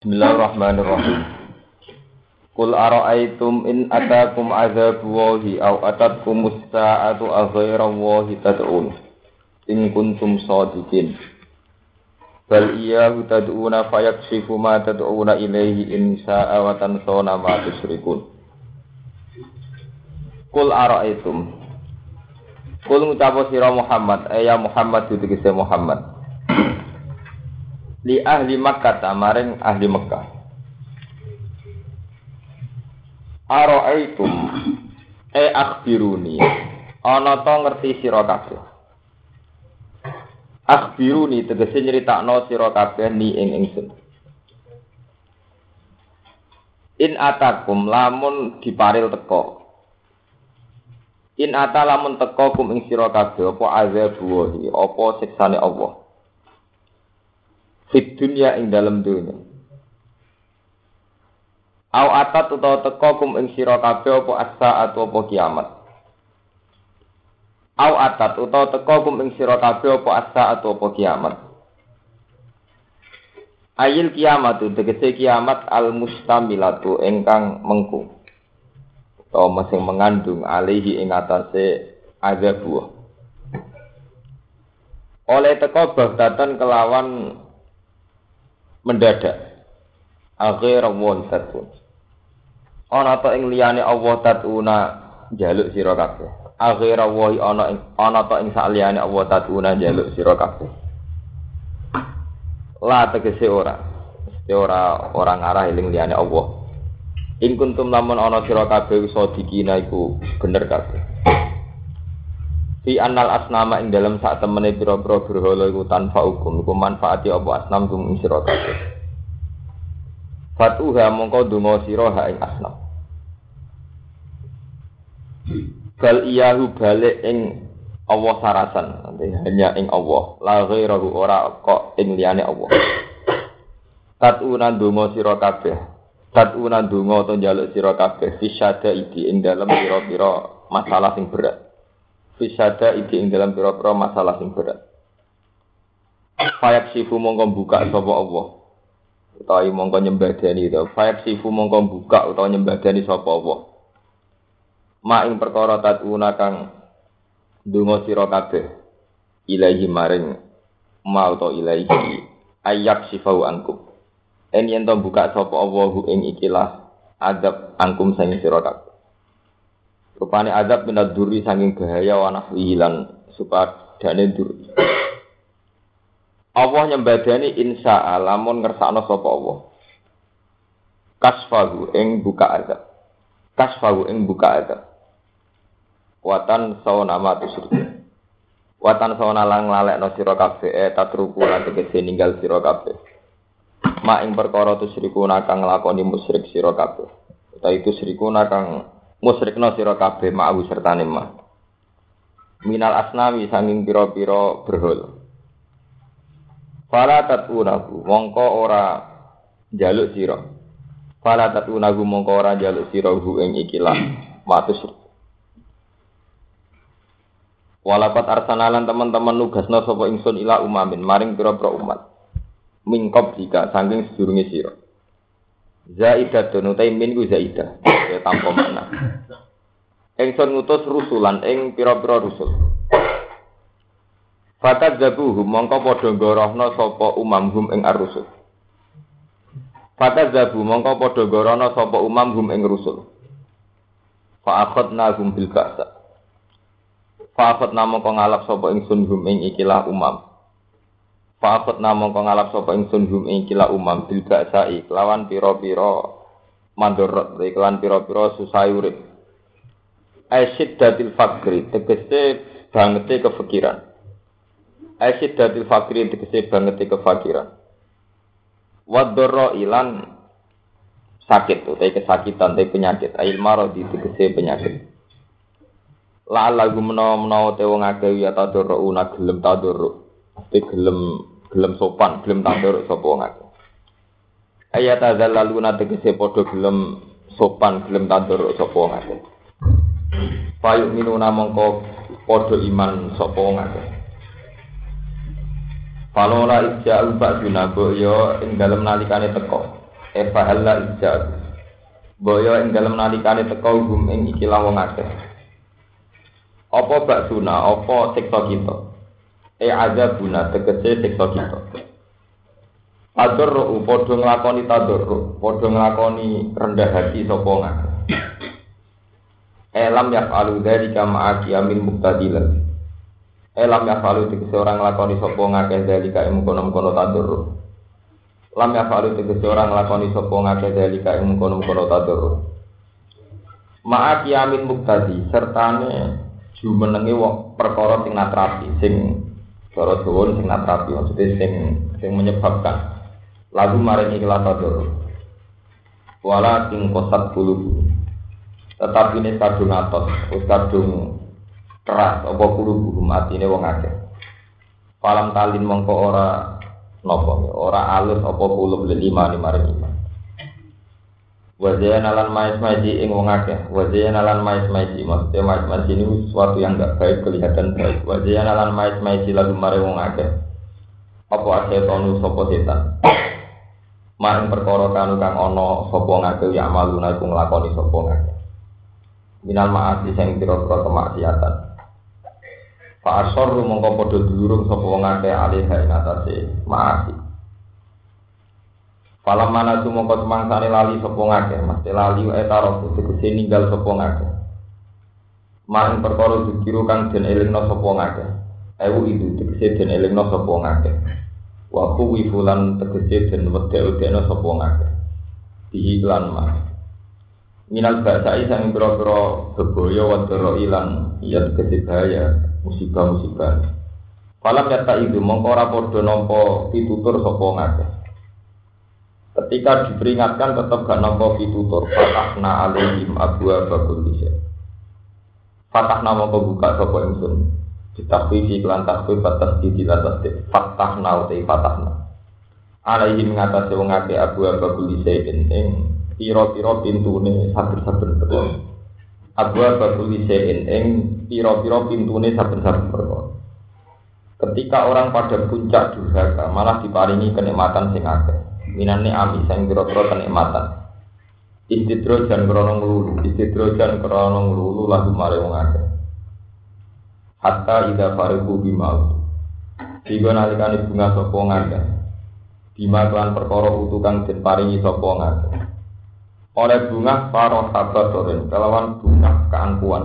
Bismillahirrahmanirrahim. Qul ara'aytum in atakum adzabu wahi aw atatkum as-sa'atu aghayra wahi tad'un in kuntum shadiqin. Bal iyyahu tad'una fayakshifu ma tad'una ilaihi in sa'a wa tansawna ma tusyrikun. Qul ara'aytum Kul ngucapo sira Muhammad, eh ya Muhammad ditegese Muhammad. Li ahli Makkah maring ahli Mekah. Ara'aitum e akhbiruni. Ana to ngerti sira kabeh. Akhbiruni tegese nyritakno sira kabeh ni ing ingsun. In atakum lamun diparil teko In ata lamun teko kum ing sira kabeh apa azab wahi, apa siksane Allah. Fit dunya ing dalam dunya. Au atat utawa teko kum ing sira kabeh apa asa atau apa kiamat. Au atat utawa teko kum ing sira kabeh apa asa atau apa kiamat. Ayil kiamat tegese kiamat al mustamilatu engkang mengkung atau masing mengandung alihi ing atase buah. Oleh teko bagdatan kelawan mendadak. Akhir won tatun. Ana ta ing liyane Allah tatuna jaluk sira kabeh. Akhir wa ana ing ana ta ing saliyane Allah tatuna jaluk sira kabeh. La tegese ora. Mesti ora ora ngarah eling liyane Allah. In kuntum lamun ana sira kabeh sadikina iku bener kabeh. Fi annal asnama ing dalam sak temene pira-pira berhala iku tanpa hukum iku manfaati apa asnam kum ing sira kabeh. Fatuha mongko donga sira ha ing asnam. Bal iyahu balik ing Allah sarasan, hanya ing Allah, la ghairahu ora kok ing liyane Allah. Tatuna donga sira kabeh Tatuna dungo to njaluk sira kabeh fisyada iki ing dalam pira-pira masalah sing berat. Fisyada iki ing dalam pira-pira masalah sing berat. Fayak sifu mongko buka sapa Allah. Utawi mongko nyembadani to. Fayak sifu mongko buka utawa nyembadani sapa Allah. Ma ing perkara tatuna kang dungo sira kabeh ilahi maring ma utawa ilahi ayak sifau angkum En yen to buka sapa Allahu ing ikilah adab angkum sing sira kabeh. Rupane adab minad duri saking bahaya wa nahwi lan supadane duri. Allah nyembadani insya lamun ngersakno sapa Allah. Kasfahu ing buka adab. Kasfahu ing buka adab. Watan sawana nama tusyrik. Watan sawana lang lalekno sira kabeh eh tatruku lan tegese ninggal sira kabeh ma ing perkara tusyrikuna kang nglakoni musyrik sira kabeh. Utawa itu syrikuna kang musyrikna sira kabeh ma'u sertane ma. Minal asnawi sanging pira-pira berhala. Fala tatunahu mongko ora jaluk sira. Fala tatunahu mongko ora jaluk sira hu ing ikilah matus Walapat arsanalan teman-teman nugasna sapa ingsun ila umamin maring pira-pira umat mingkop jika saking sedurunge sira. Zaidah utai min ku zaidah. Ya tanpa makna. Ingsun ngutus rusulan ing pira-pira rusul. Fatat zabuhum mongko padha gorohna sapa umamhum ing ar-rusul. Fatat zabu mongko padha gorohna sapa umamhum ing rusul. Fa akhadna hum bil ba'sa. Fa akhadna mongko ngalap sapa ingsun hum ing ikilah umam. Fakut namung kong ngalap sapa ingsun hum ing kila umam bil ba'sai kelawan pira-pira mandorot kelawan pira-pira susah urip. Asyid datil fakri tegese bangete kefikiran. Asyid datil fakri tegese bangete kefakiran. Wadoro ilan sakit tuh, tapi kesakitan, tapi penyakit. Ail maro di tegese penyakit. La lagu menawa menawa te wong akeh ya tadoro una gelem tadoro. Tapi gelem gelem sopan, gelem tandur sapa wong akeh. Ayat adzallaluna tegese padha gelem sopan, gelem tandur sapa wong akeh. Payu minuna mongko padha iman sapa wong akeh. Falola ija'u ba'duna yo ing dalem nalikane teko. Eva halla ijab. Boyo ing dalem nalikane teko hum ing ikilah wong akeh. Apa bak suna, apa kita? E azabuna tegese siksa kita. Tadurru padha nglakoni tadurru, padha nglakoni rendah hati sapa ngakeh. Elam yaf'alu dzalika ma'a qiyamin muqtadilan. Elam yaf'alu tegese orang nglakoni sapa ngakeh dzalika ing kono-kono tadurru. Lam yaf'alu tegese orang nglakoni sapa ngakeh dzalika ing kono-kono tadurru. Ma'a qiyamin muqtadi sertane jumenenge wong perkara sing natrapi, sing cara Jawa sing natrapi maksudnya sing sing menyebabkan lagu maring ikhlas tadurru. Wala ting kosat bulu tetapi ini kadung atos, wis kadung keras, apa buhum atine wong akeh. Falam talin mongko ora nopo, ora alus apa kulo beli lima lima lima. Wajah nalan mais maiji ing wong akeh. Wajah nalan mais maiji maksudnya mais maiji ini sesuatu yang enggak baik kelihatan baik. Wajah nalan mais maiji lagu mare wong akeh. Apa tonu sopo setan? Maring perkara kanu kang ana sapa ngake ya maluna iku nglakoni sapa ngake minal maasi sing pira-pira kemaksiatan Pak Asor mongko padha durung sapa wong akeh alih ing atase maasi Falam mana tu mongko semangsane lali sapa ngake mesti lali etaro tegese ninggal sapa ngake Main perkara dikiru kang den elingno sapa ngake Ewu itu tegese den elingno sapa ngake Wa kuwi fulan tegese den wedhe-wedheno sapa ngake Diiklan mah minal basai sang biro-biro beboyo wadoro ilang iya tegesi bahaya musibah-musibah. Falam yata itu mengkora podo nompo pitutur sopo ngake. Ketika diperingatkan tetap gak nompo pitutur. Fatahna alaihim abu abakul disya. Fatahna mongko buka sopo insun. Ditakwifi kelan takwi batas di dilatas Fatahna utai fatahna. Alaihim ngatasi wongake abu abakul disya ing piro-piro pintune saben-saben perkara. Abwa batul lisein ing piro-piro pintune saben-saben perkara. Ketika orang pada puncak durhaka malah diparingi kenikmatan sing akeh. Minane ami sing piro-piro kenikmatan. Istidrojan krono nglulu, istidrojan krono nglulu lagu mare wong akeh. Hatta ida fariku bimau. Tiga nalikane bunga sapa ngakeh. Bima kelan perkara utu kang den paringi sapa ngakeh oleh bunga paroh habatorin kelawan bunga keangkuhan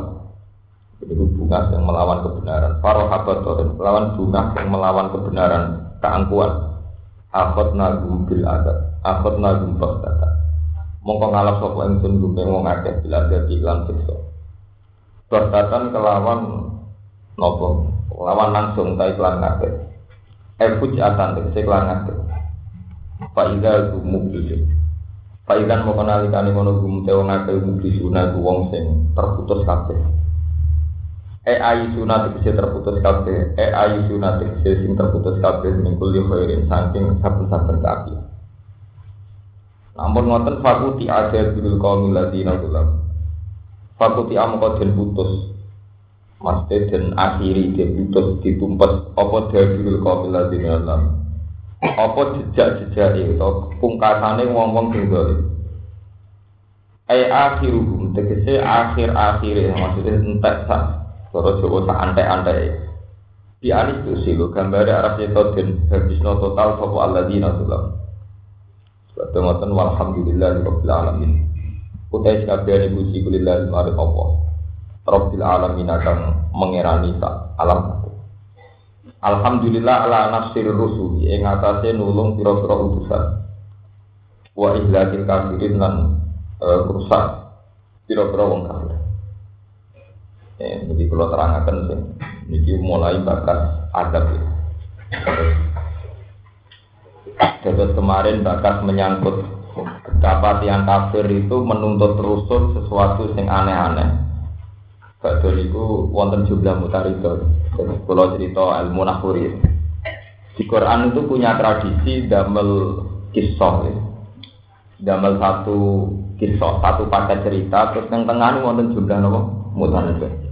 itu bunga yang melawan kebenaran paroh habatorin kelawan bunga yang melawan kebenaran keangkuhan akot nagum bil adat akot nagum bakdata mongko ngalap sopo engsun gumpe wong akeh bil adat di lan bakdatan kelawan nopo lawan langsung ta iklan kabeh. Efuj atan tek se kabeh. Ngake faida gumuk dulu faidan mongko nalikani ngono gumpe wong akeh gumpe suna wong sing terputus kabeh. E ayi sunah tegese terputus kabeh. E ayi sunah tegese sing terputus kabeh mingkul li khairin saking saben-saben kaki. Namun ngoten fakuti ada bil qaumil ladina ulam. Fakuti amko den putus. Maksudnya den akhiri den putus ditumpes apa dabilul qaumil ladina ulam apa jejak-jejak itu pungkasane wong-wong sing dolim ai akhiruhum tegese akhir-akhir maksudnya entek sak cara Jawa sak antek-antek. Di anis itu sih lo gambar arah itu dan habisno total sopo alladzina sulam Sebab ngoten walhamdulillah rabbil alamin. Utai sekabian ibu sikulillah maring Allah. Rabbil alamin akan mengerani alam. Alhamdulillah ala nasir rusul ing atase nulung pira-pira utusan. Wa ihlakil kafirin lan e, rusak pira-pira wong kafir. Eh, jadi kalau terangkan sih, ini mulai bakas adab ya. Terus kemarin bakas menyangkut betapa tiang kafir itu menuntut rusul sesuatu yang aneh-aneh Badul itu wonten jumlah mutarito. Kalau cerita ilmu nahuri. Di Quran itu punya tradisi damel kisah. Ya. Damel satu kisah, satu paket cerita, terus yang tengah ini wonten jumlah nopo mutarito.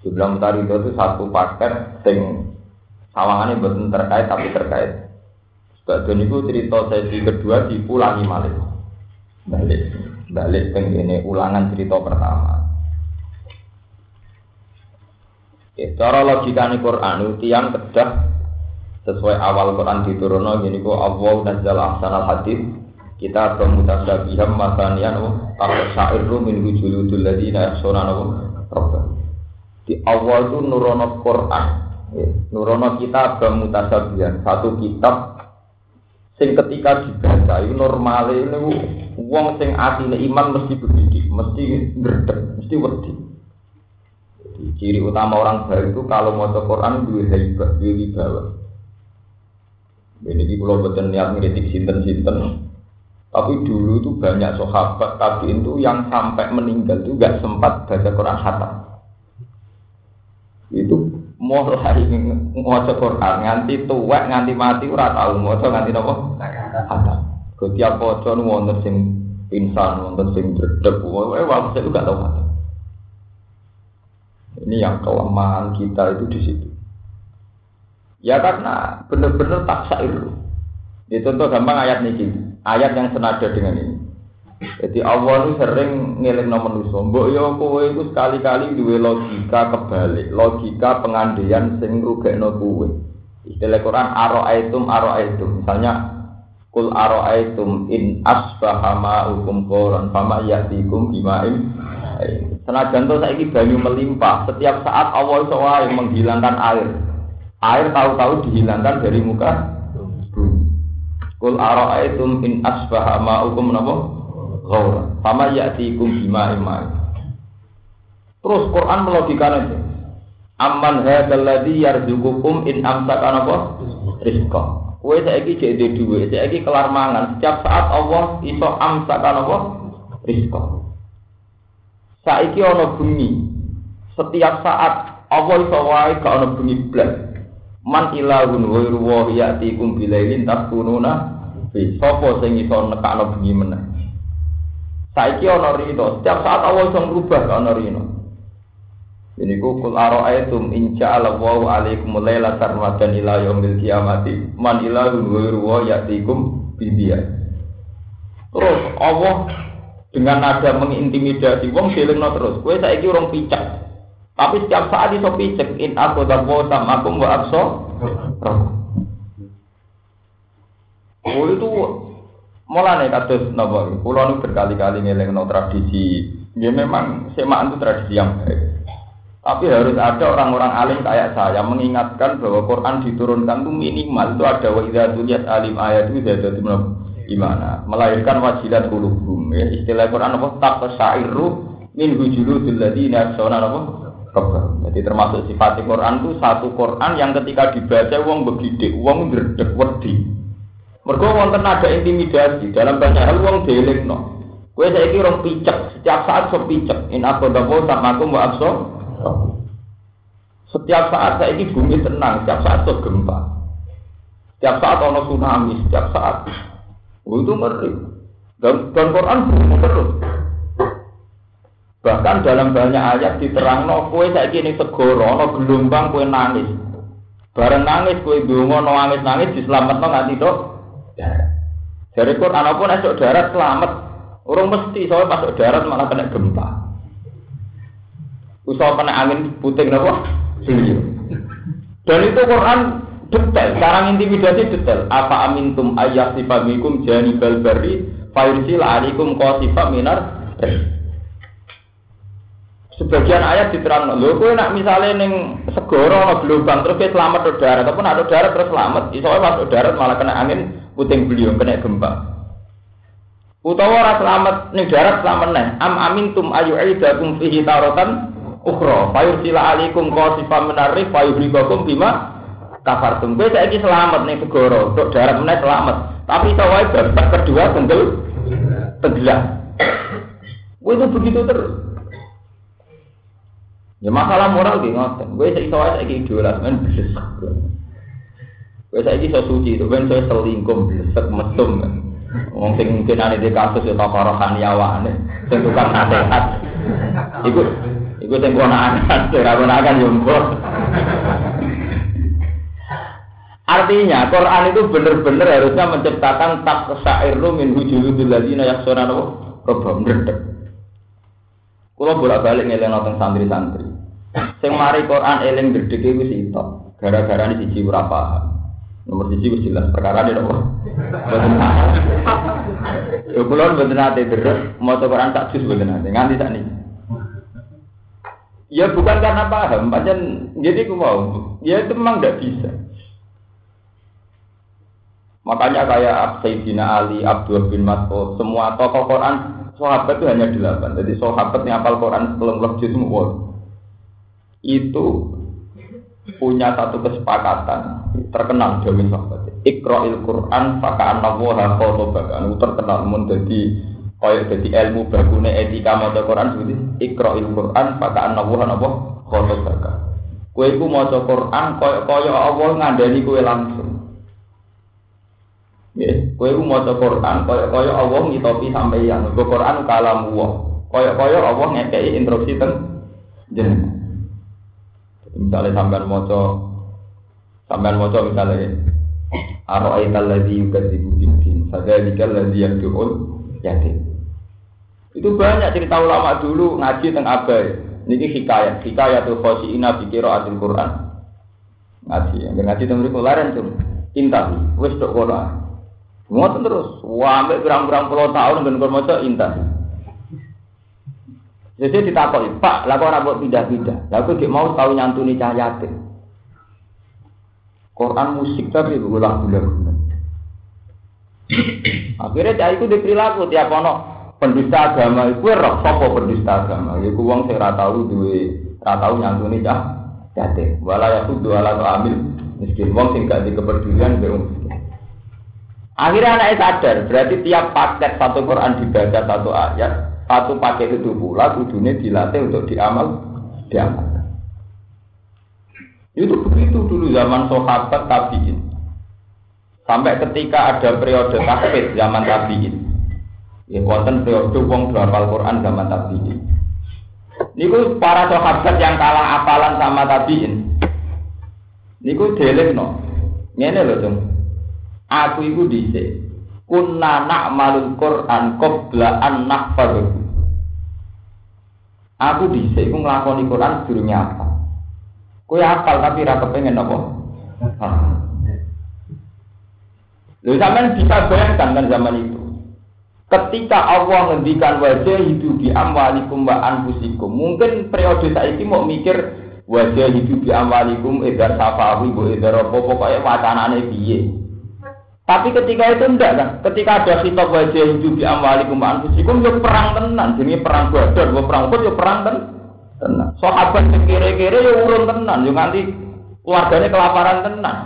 Jumlah mutarito itu satu paket sing sawangannya betul terkait tapi terkait. Badul itu cerita sesi kedua dipulangi malah. balik balik ini ulangan cerita pertama. Ya, cara logika nih Quran itu yang kedah sesuai awal Quran diturunno gini kok Allah nazzal ahsanal hadis kita bermutasabiham masanian apa syairu min wujuludul ladina yaksuna apa di awal itu nurono Quran. Ya, nurono kitab bermutasabihan satu kitab sing ketika dibaca itu normal ini uang sing atine iman mesti begitu mesti ngerdek mesti wedi. Ciri utama orang baik itu kalau mau Quran dua hebat dua wibawa. Ini di pulau betul niat ngeritik sinten sinten tapi dulu itu banyak sahabat tapi itu yang sampai meninggal itu gak sempat baca Quran khatam itu mulai maca Quran nganti tuwek nganti mati ora tau maca nganti napa khatam setiap maca nu wonten sing pingsan wonten sing dredeg wae waktu itu gak tau khatam ini yang kelemahan kita itu di situ. Ya karena benar-benar tak syair. Itu contoh gampang ayat ini. Ayat yang senada dengan ini. Jadi Allah itu sering nomor manusia. Mbok yo kowe itu sekali-kali duwe logika kebalik, logika pengandaian sing rugekno kowe. Istilah Quran aro'aitum aro'aitum. Misalnya kul aro'aitum in asbaha ma'ukum qoran fama yatikum bima'im Senajan to saiki banyu melimpah, setiap saat Allah iso menghilangkan air. Air tahu-tahu dihilangkan dari muka bumi. Kul ara'aitum in asbaha ma'ukum napa? Ghaura. Fama ya'tikum bima imai. Terus Quran melogikakan itu. Amman hadzal ladzi yarzuqukum in amsaka napa? Rizqa. Kowe saiki jek duwe, saiki kelar mangan. Setiap saat Allah iso amsaka napa? Rizqa. Saiki ana bengi. Setiap saat Allah iso wae gak ana bengi blas. Man ilahun ghairu wa ya'tikum bilailin taskununa sapa sing iso nekakno bengi meneh. Saiki ana rino, setiap saat Allah iso ngrubah ana rino. Ini ku kul ara'aitum in ja'ala wa alaikum laila sarmadan ila yaumil qiyamati man ilahun ghairu wa ya'tikum bibiya. Terus Allah dengan nada mengintimidasi wong dilengno terus. Kowe saiki urung picek. Tapi setiap saat iso picek. In aku dawo sama aku wa akso Oh itu mulane kados napa kula nu berkali-kali ngelingno tradisi. Ya memang semaan itu tradisi yang baik. Tapi harus ada orang-orang alim kayak saya mengingatkan bahwa Quran diturunkan itu minimal itu ada wa idza alim ayat itu jadi gimana? Melahirkan wajilat kulubum ya istilah Quran apa? Tak syairu min hujuludil ladina sona apa jadi termasuk sifat Quran itu satu Quran yang ketika dibaca wong begide wong ngredeg wedi mergo wonten ada intimidasi dalam banyak hal wong no kowe saiki rong picek setiap saat so picek in aku dapo sama aku abso setiap saat saya ini bumi tenang setiap saat so gempa setiap saat ono tsunami setiap saat Oh, itu ngeri. Dan, dan Quran bukan terus. Bahkan dalam banyak ayat diterang no kue saya kini segoro no gelombang kue nangis. Bareng nangis kue dungo no nangis nangis diselamat dok. Dari Quran apa pun esok darat selamat. Orang mesti soalnya masuk darat malah kena gempa. Usaha kena angin puting nopo. Dan itu Quran detail, sekarang intimidasi detail. Apa amintum ayat sifamikum jani balbari fairsil alikum kosifa minar Sebagian ayat diterang, lho kowe nak misalnya neng segoro no gelombang terus kita selamat ke darat, ataupun ada darat terus selamat, isowe masuk darat malah kena angin puting beliung kena gempa. Utawa ora selamat ning darat selamat neh. Am amintum ayu aidakum fihi tarotan ukhra. Fayursila alikum qasifam minarrih fayuhlikakum bima kafar tum. Kowe saiki selamat nih segoro, untuk darat meneh selamat. Tapi iso wae kedua tenggel tenggelam. Kowe itu begitu terus. Ya masalah moral di ngoten. Kowe iso wae saiki idola men blesek. Kowe saiki iso suci, to ben saya selingkuh blesek mesum. Wong mungkin ane di kasus ya tokorohan yawane, sing tukang nasihat. Iku iku sing kono akan, ora kono akan yo Artinya Quran itu benar-benar harusnya menciptakan tak syairlu min hujuludul ladina yaksona apa? Robam ndredeg. Kula bolak-balik ngeling nonton santri-santri. Sing mari Quran eling ndredeg iku sitok. Gara-gara ini siji ora. Nomor siji wis jelas perkara ini apa? Boten Ya kula mboten nate deres maca Quran tak jus mboten nate nganti sak niki. Ya bukan karena paham, pancen jadi ku mau. Ya itu memang tidak bisa. Makanya kayak Sayyidina Ali, Abdul bin Mas'ud, semua tokoh Quran sahabat itu hanya delapan. Jadi sahabat yang apal Quran setelah juz semua itu punya satu kesepakatan terkenal jamin sahabat. Iqra'il Quran faka annallaha khotobakan. Terkenal mun jadi kaya jadi ilmu bagune etika maca Quran seperti Iqra'il Quran faka annallaha napa khotobakan. Kowe iku maca Quran kaya kaya Allah ngandani kowe langsung. Ya, kowe ku maca Quran kaya-kaya Allah ngitopi. Mergo Quran kalam Allah. Kaya-kaya Allah ngekeki instruksi teng jenengan. Misalnya sampean maca sampean maca misalnya Ara'aital ladzi yukadzibu bid-din, fadzalika ladzi yad'ul yatim. Itu banyak cerita ulama dulu ngaji teng abai. Niki hikayat, hikayatul khosiina bi qiraatil Quran. Ngaji, yang ngaji teng mriku laren tuh. Intahi, wis tok kono. Ngoten terus, ambek berang-berang puluh tahun kok maca intan. Jadi ditakoki, Pak, lah kok mbok pindah-pindah. Lah aku mau tahu nyantuni cah yatim. Quran musik tapi lagu-lagu. Akhirnya cah itu diperilaku tiap ono pendusta agama itu roh sapa pendusta agama. Iku wong sing ora tau duwe nyantuni cah yatim. Wala yakudu ala amil miskin wong sing gak dikepedulian mbek Akhirnya anaknya sadar, berarti tiap paket satu Quran dibaca satu ayat, satu paket itu pula kudunya dilatih untuk diamal, diamal. Itu begitu dulu zaman sahabat tabiin. Sampai ketika ada periode takfir zaman tabiin. Ya konten periode wong berapal Quran zaman tabiin. Niku para sahabat yang kalah apalan sama tabiin. Niku delek no. Ngene loh dong. Aku iku dhisik. Kunna na'malul Qur'an qabla an nahfadhu. Aku dhisik iku nglakoni Quran sedurunge apa. Kowe hafal tapi ra kepengen apa? Lho sampean bisa bayangkan kan zaman itu. Ketika Allah ngendikan wajah hidup di amwalikum wa anfusikum, mungkin periode saiki mau mikir wajah hidup di amwalikum edar safawi bu edar apa pokoknya wacanane piye. Tapi ketika itu enggak kan, ketika ada kitab wajah hidup di amwalikum anfusikum yo perang tenan, jadi perang badar, yo perang pun yo perang ten tenan. Sahabat kira-kira yo urun tenan, yo nganti keluarganya kelaparan tenan.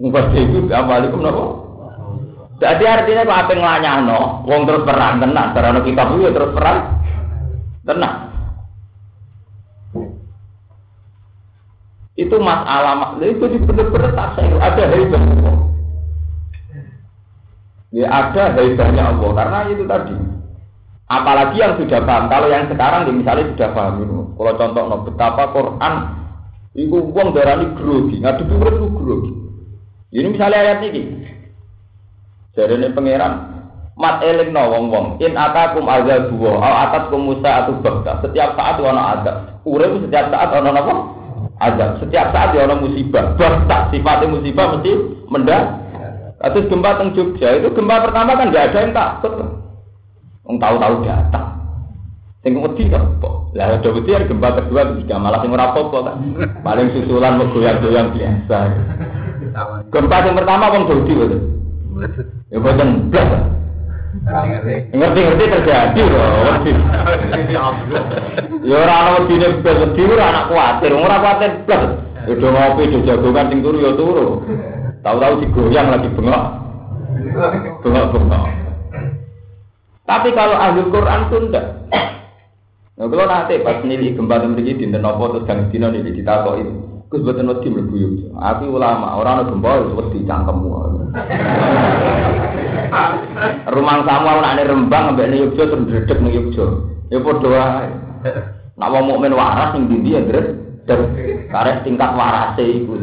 Wajah hidup di amwalikum nopo? Jadi artinya apa ngelanyano, wong terus perang tenan, karena kitab itu terus perang tenan. Itu masalah itu benar-benar saya ada hebat. Ya ada hebatnya Allah karena itu tadi. Apalagi yang sudah paham. Kalau yang sekarang misalnya sudah paham itu. Kalau contoh no, betapa Quran itu uang darah ini grogi, ngadu dulu itu grogi. Ini misalnya ayat ini. Jadi ini pangeran. Mat eling no wong wong. In atakum azab. Al atas kumusa atau bakta. Setiap saat ono azab. Urip setiap saat ono apa? Azab. Setiap saat ya orang musibah. Bahkan sifatnya musibah mesti mendak. Terus gempa teng Jogja itu gempa pertama kan nggak ada yang takut. Yang tahu-tahu datang. Sing wedi kok. Lah ada wedi gempa kedua ketiga malah sing ora apa kan. Paling susulan goyang-goyang biasa. Gempa yang pertama wong Saudi betul. Ya boten blas. Ngerti-ngerti terjadi loh. Ya ora ana wedine blas wedi ora anak kuatir, ora. Ya do ngopi do jagongan sing turu ya turu. Tahu-tahu digoyang lagi bengok. Bengok-bengok. Tapi kalau ahli Quran itu enggak. Nah, kalau nanti pas nilai gempa begini dinten nopo terus gang dino nilai ditakoi. Gus buatan wedi mlebu yo. Aku ulama, ora ana gempa wis wedi cangkemmu. Rumah samu ana Rembang ambek ning Yogyakarta terus dredeg ning Yogyakarta. Ya wae. Nak wong mukmin waras ning ndi ya, Dres? Karena tingkat warase itu.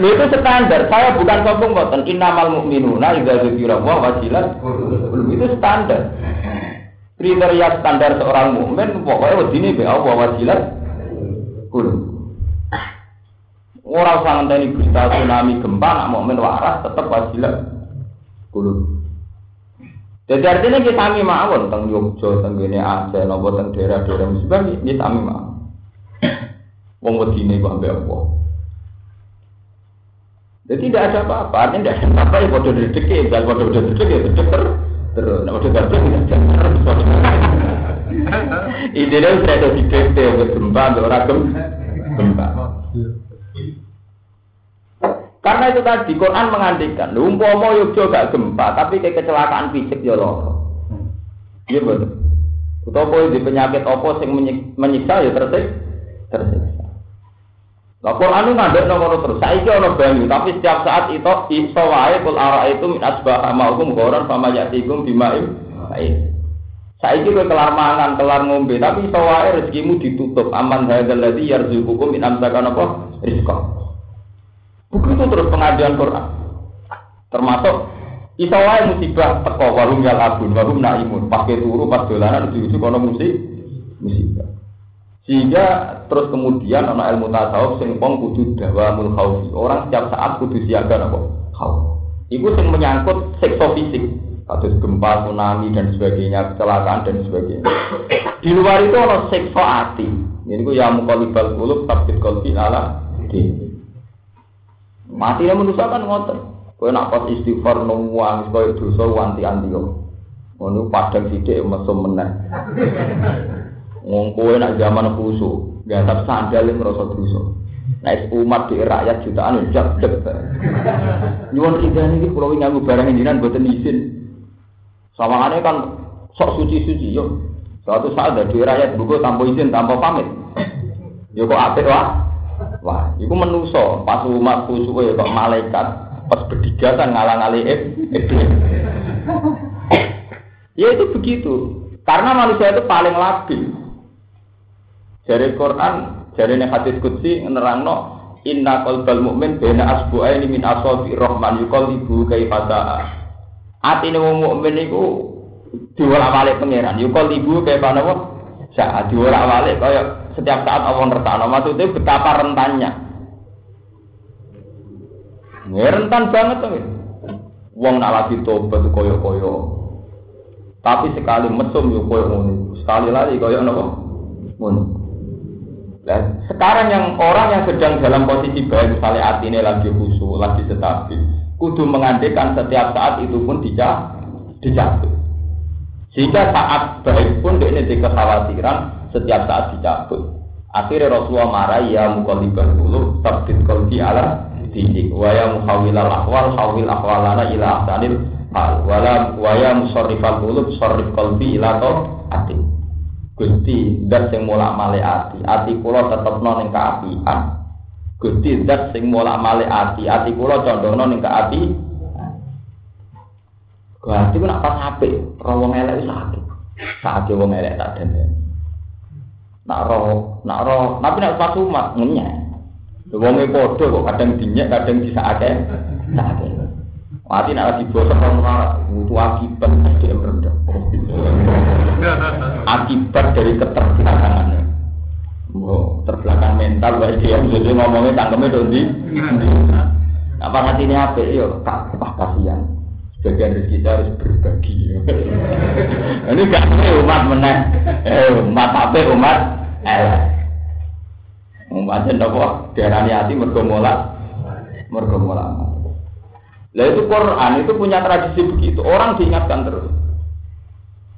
Itu standar. Saya bukan sombong boten. Innamal mu'minuna idza dzikra wa wajilat. Itu standar. Kriteria standar seorang mukmin pokoknya wedine be Allah wajilat. Kulo. Orang usah ngenteni berita tsunami gempa nak mukmin waras tetap wajilat. Kulo. Jadi artinya kita sami mawon teng Yogyo, teng gene Aceh, nopo teng daerah-daerah musibah ini sami mawon. Wong wedine kok ambek apa? Jadi tidak ada apa-apa, artinya tidak ada apa-apa ya bodoh dedek dan bodoh dedek ya dedek ter terus, nah bodoh dedek tidak jangan Ini dia sudah ada di DP, gempa, orang gempa. Karena itu tadi Quran mengandikan, umpama Yogyo gak gempa, tapi kayak kecelakaan fisik ya loh. Iya betul. Utawa di penyakit apa sing menyiksa ya tersik, tersiksa. Lah Quran itu ngadek nomor terus. Saiki ana banyu, tapi setiap saat itu iso wae kul itu min asbah ma'ukum ghoran fama yatikum bimaim. Saiki kowe kelar mangan, kelar ngombe, tapi iso wae rezekimu ditutup. Aman hadzal ladzi yarzuqukum min amsakan apa? Rizqa. Begitu terus pengajian Quran. Termasuk iso wae musibah teko warung yal abun, warung naimun, pakai turu pas dolanan ujug kono musik musibah. Sehingga terus kemudian ana ilmu tasawuf sing pong kudu dawamul khaufi. Orang setiap saat kudu siaga apa? Khauf. Iku sing menyangkut sekso fisik, kasus gempa, tsunami dan sebagainya, kecelakaan dan sebagainya. Di luar itu ada sekso hati. Ini ku ya mukalibal kulub tabit kolbi ala dini. Mati yang manusia kan ngotot. Kowe nak pas istighfar nuwang kowe dosa wanti-anti yo. Ngono padang sithik mesum meneh. Wong kowe nak zaman khusu, gasap sandal yang merasa dosa. Nek umat di rakyat jutaan jak dek. Nyuwun idan iki kula nganggo barang jenengan boten izin. Sawangane kan sok suci-suci yo. Suatu saat dari rakyat buku tanpa izin, tanpa pamit. Yo kok apik wah. Wah, itu menuso pas umat khusyuk ya kok malaikat pas berdigatan ngalang-ali iblis. ya itu begitu. Karena manusia itu paling labil. Dari Quran, dari hadis kutsi nerangno Inna qalbal mu'min bena asbu'aini min asabi rahman yuqallibu kaifa Atine wong mukmin iku diwolak-walik pangeran. Yuqallibu kaifa napa? Saat diwolak-walik kaya setiap saat Allah ngertakno. Maksudnya betapa rentannya. Ya, rentan banget tuh. Wong nak lagi tobat koyo-koyo. Tapi sekali mesum yo koyo ngono. Sekali lagi koyo napa? Ngono. Dan sekarang yang orang yang sedang dalam posisi baik, misalnya ini lagi khusyuk, lagi stabil, kudu mengandekan setiap saat itu pun dijatuh. Sehingga saat baik pun dia ini kekhawatiran setiap saat dicabut. Akhirnya Rasulullah marah ya mukalibal dulu tabdid kalbi ala didik wa ya muhawilal akwal hawil akwalana ila ahsanil hal. Wala wa ya musarrifal qulub sarrif kalbi ila ati Gusti dat sing mulak male ati. Ati kula tetepno ning kaapian Gusti dat sing mulak male ati. Ati kula condongno ning kaapi Gusti ku nak pas apik ora wong elek sakit sakit wong elek tak dendeni nak roh, nak roh, tapi nak pas umat ngunyah. Wonge padha kok kadang dinyak, kadang disakake. Sakake. Mati nak lagi bosok ora butuh akibat dia rendah. Akibat dari keterbelakangannya. Oh, terbelakang mental baik dia jadi ngomongnya tangkemnya dondi. Apa hati ini apa? Yo, apa kasihan. Sebagian dari kita harus berbagi. ini gak umat meneh. Eh, umat apa umat? Elek. Umpamanya nopo diarani hati mergo mola mergo itu Quran itu punya tradisi begitu. Orang diingatkan terus.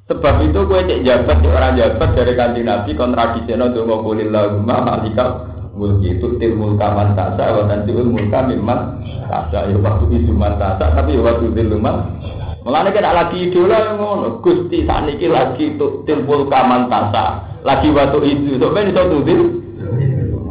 Sebab itu gue cek jabat di orang jabat dari kanji Nabi kontradisinya dongo kulillahumma malikal mulki itu til mulka man tasa wa tanziul mulka mimman tasa ya waktu itu man tasa tapi ya waktu til man Mulane kena lagi idola ngono. Gusti sakniki lagi itu til mulka man tasa lagi waktu itu. Sampai iso tudil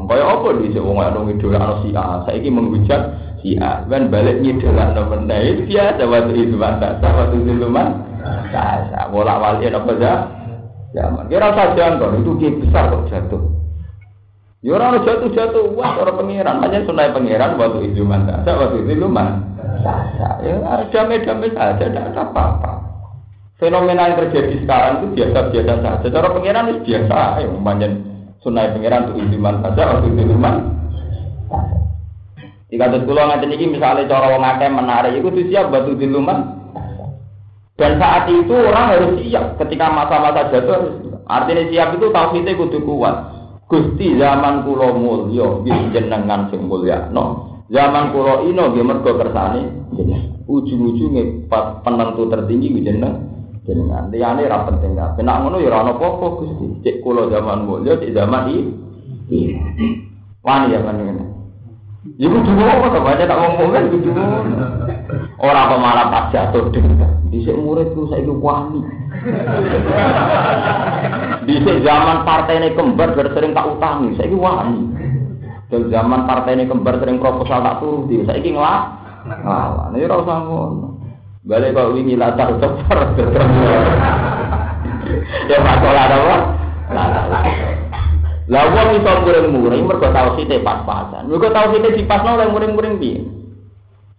kaya apa di wong ana ngidol ana si A? Saiki menghujat si A. Kan balik meneh. Itu biasa waktu itu mantap waktu itu man saya bolak balik apa ya zaman. Kira usah jangkau, itu kiai besar kok jatuh. Ya orang jatuh-jatuh, wah orang pangeran, makanya sunai pangeran waktu itu mantap, waktu itu lumayan. Ya damai-damai saja, tidak ada apa-apa. Fenomena yang terjadi sekarang itu biasa-biasa saja. Cara pangeran itu biasa, ya umpamanya sunai pangeran itu iman saja, waktu itu lumayan. Jika terus pulau ngaji ini misalnya cara wong akeh menarik, itu siap batu di lumayan. Dan saat itu orang harus siap ketika masa-masa jatuh. Artinya siap itu tauhidnya kudu kuat. Gusti zaman kula mulya nggih jenengan sing mulyakno. Zaman kula ino nggih mergo kersane. Ujung-ujunge penentu tertinggi jenengan. Jenengan liyane ra penting kabeh. Nek ngono ya ora ana apa-apa Gusti. Cek kula zaman mulya cek zaman iki. Wani ya panjenengan. Ya kudu apa to baca tak ngomong kan kudu Ora apa malah pas jatuh dhewe. Dhisik muridku saiki wani. Di zaman ini kembar bersering tak utangi, ini wani. Di zaman partai ini kembar sering proposal tak turuti, saya ini ngelak. Ngalah, ini rasa ngono. Balik kok wingi latar cepar Ya masalah apa? Lah wong iso muring-muring mergo tau sithik pas-pasan. Mergo tau sithik dipasno oleh muring-muring piye?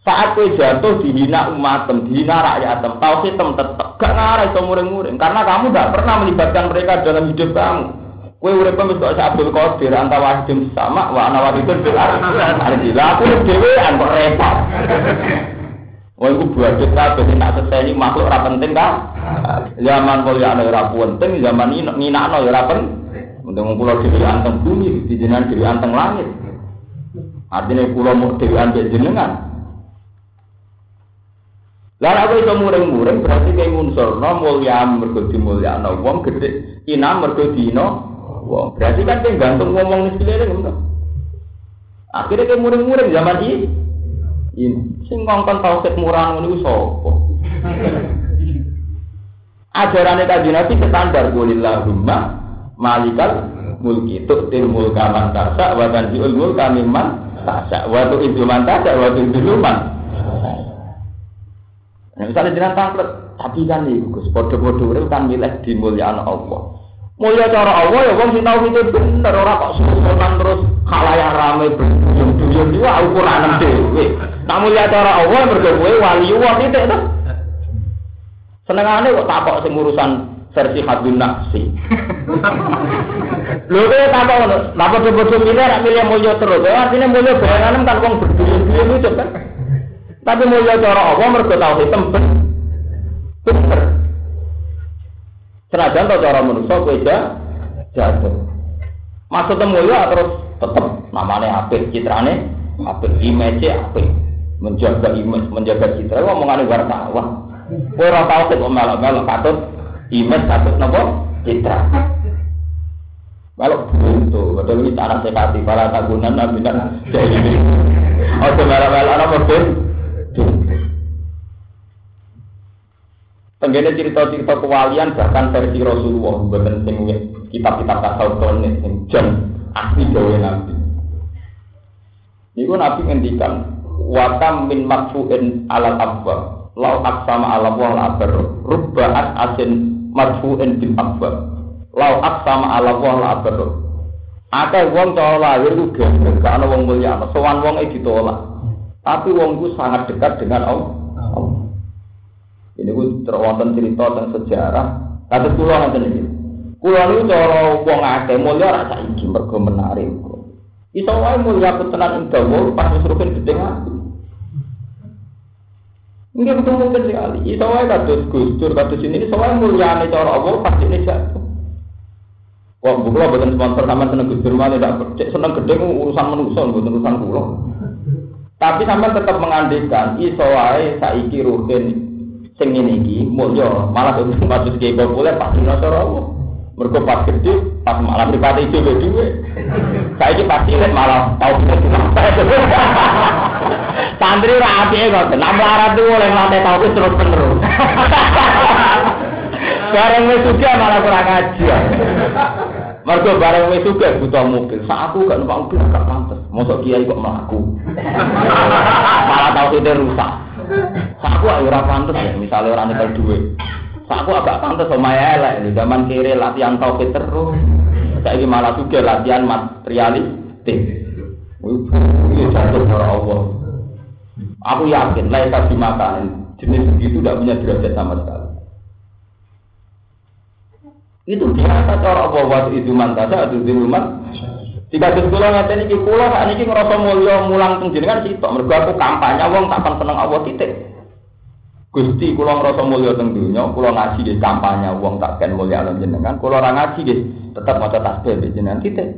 Saat kue jatuh dihina umatem, dihina rakyatem, tahu hitam tetap gak ngarah itu muring-muring. Karena kamu gak pernah melibatkan mereka dalam hidup kamu. Kue urip wis kok Abdul Qadir antara wahidin sama wa ana wahidun bil Alhamdulillah aku dhewean kok repot. Wah iku buat kabeh tak seseni makhluk ora penting kan? Zaman kaya ana ora penting, zaman ini nginakno ya ora penting. Untung kula dhewe anteng bumi, di jenengan dhewe anteng langit. Artinya kula mau dhewe ambek jenengan. Lah aku iso muring-muring berarti kayak ngunsurno mulya mergo dimulyakno wong gede ina mergo dino wong. Berarti kan kayak gantung ngomong nih sekeliling ngono. Akhirnya kayak muring-muring zaman ini. Ini sing ngongkon tauhid murah ngono iku sapa? Ajarannya kaji Nabi standar Qulillahumma malikal mulki tu'til mulka man tasa wa tanzi'ul mulka mimman tasa wa tu'idzu man tasa wa tu'idzu man Nah, misalnya dengan tangklet, tapi kan nih, Gus, itu kan milih di mulia Allah. Mulia cara Allah ya, wong sing tahu itu bener orang kok susunan terus yang ramai berduyun-duyun juga ukuran dhewe. Nah mulia cara Allah mergo kowe wali Allah titik to. Senengane kok takok sing urusan versi hadun nafsi. Lho kowe takok ngono, napa bodoh milih rak milih mulya terus. Artinya mulya bayangan kan wong berduyun-duyun itu kan. Tapi mulia cara Allah mergo tauhid temben. Bener. Senajan to cara manusa kowe jatuh. Maksudnya mulia terus tetap namanya apik, citrane apik, image apik. Menjaga image, menjaga citra, ngomongane wartawan. Kowe ora tau kok melok-melok katut image katut napa? Citra. Kalau buntu, betul ini cara sekati para tagunan nabi kan jadi. Oh, melok-melok apa Tenggene cerita-cerita kewalian bahkan versi Rasulullah bukan sing kitab-kitab tasawuf sing jan asli gawe Nabi. Niku Nabi ngendikan wakam min marfu'in alal abba lau aksama ala wal abar rubbaat asin marfu'in bil abba lau aksama ala wal abar Akeh wong cara lahir ku gak ana wong mulya, sowan wong e ditolak. Tapi wong sangat dekat dengan Allah. Ini gue terwonten cerita tentang sejarah. Kata kulo nanti ini. Kulo ini cara wong akeh mulia rasa iki mergo menarik. Mulia petenan ing dawa pas wis rugen gedhe betul mungkin sekali. Iso wae kados Gus Dur kados ini iso wae mulyane cara Allah pasti ini jatuh. Wah, bukulah bukan sponsor sama seneng Gus Dur malah tidak seneng gede urusan manusia, bukan urusan kulo. Tapi sampai tetap mengandikan iso wae saiki rugen sing ngene iki mulya, malah itu maksud ki populer pasti nasara Allah. Mergo pas gede, pas malah pribadi dhewe dhewe. Saiki pasti lek malah tau Santri ra apike kok, nambah arah tuh oleh lantai tau terus terus. Bareng wis juga malah kurang ajar. Mergo bareng wis juga butuh mobil. Sak aku gak numpak mobil gak pantes. Mosok kiai kok mlaku. Malah tau sithik rusak. Sak aku ayo ora pantes ya, misale ora nyekel dhuwit. Aku agak pantas sama elek, zaman kiri latihan tauhid terus. Saya malah juga latihan materialistik. Ini jatuh para Allah. Aku yakin, lain kasih makan jenis begitu tidak punya derajat sama sekali. Itu biasa cara waktu itu mantasa atau rumah. Jika kula ngaten iki kula saat ini ngerasa mulia mulang teng jenengan sitok mergo aku kampanye wong tak seneng Allah titik. Gusti kula ngerasa mulia teng dunya, kula ngaji di kampanye wong tak ken mulia jenengan, kula ora ngaji nggih tetep maca tasbih di jenengan titik.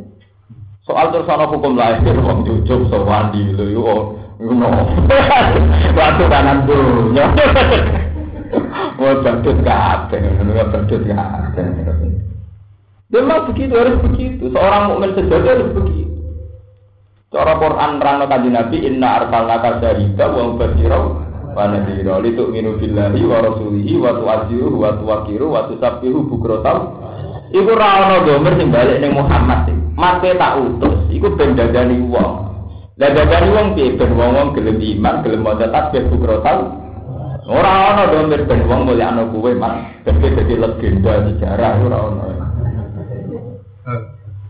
Soal terus ana hukum lahir wong jujuk sowan di lho yo ngono. Waktu kanan dunya. Wah, badut kabeh, ngono badut kabeh. Memang begitu harus begitu. Seorang mukmin sejati harus begitu. Cara Quran rano kanji Nabi inna arsalnaka syahida wa mubashira wa nadhira li tu'minu billahi wa rasulihi wa tu'azziruhu wa tuwaqiru wa tusabbihu bukratan. Iku ra ono gomer sing balik ning Muhammad sing. Mate tak utus, iku ben dadani wong. Lah dadani wong piye ben wong-wong gelem iman, gelem maca tasbih bukratan. Ora ana domir ben wong mulyakno kuwe mas, dadi dadi legenda sejarah ora ana.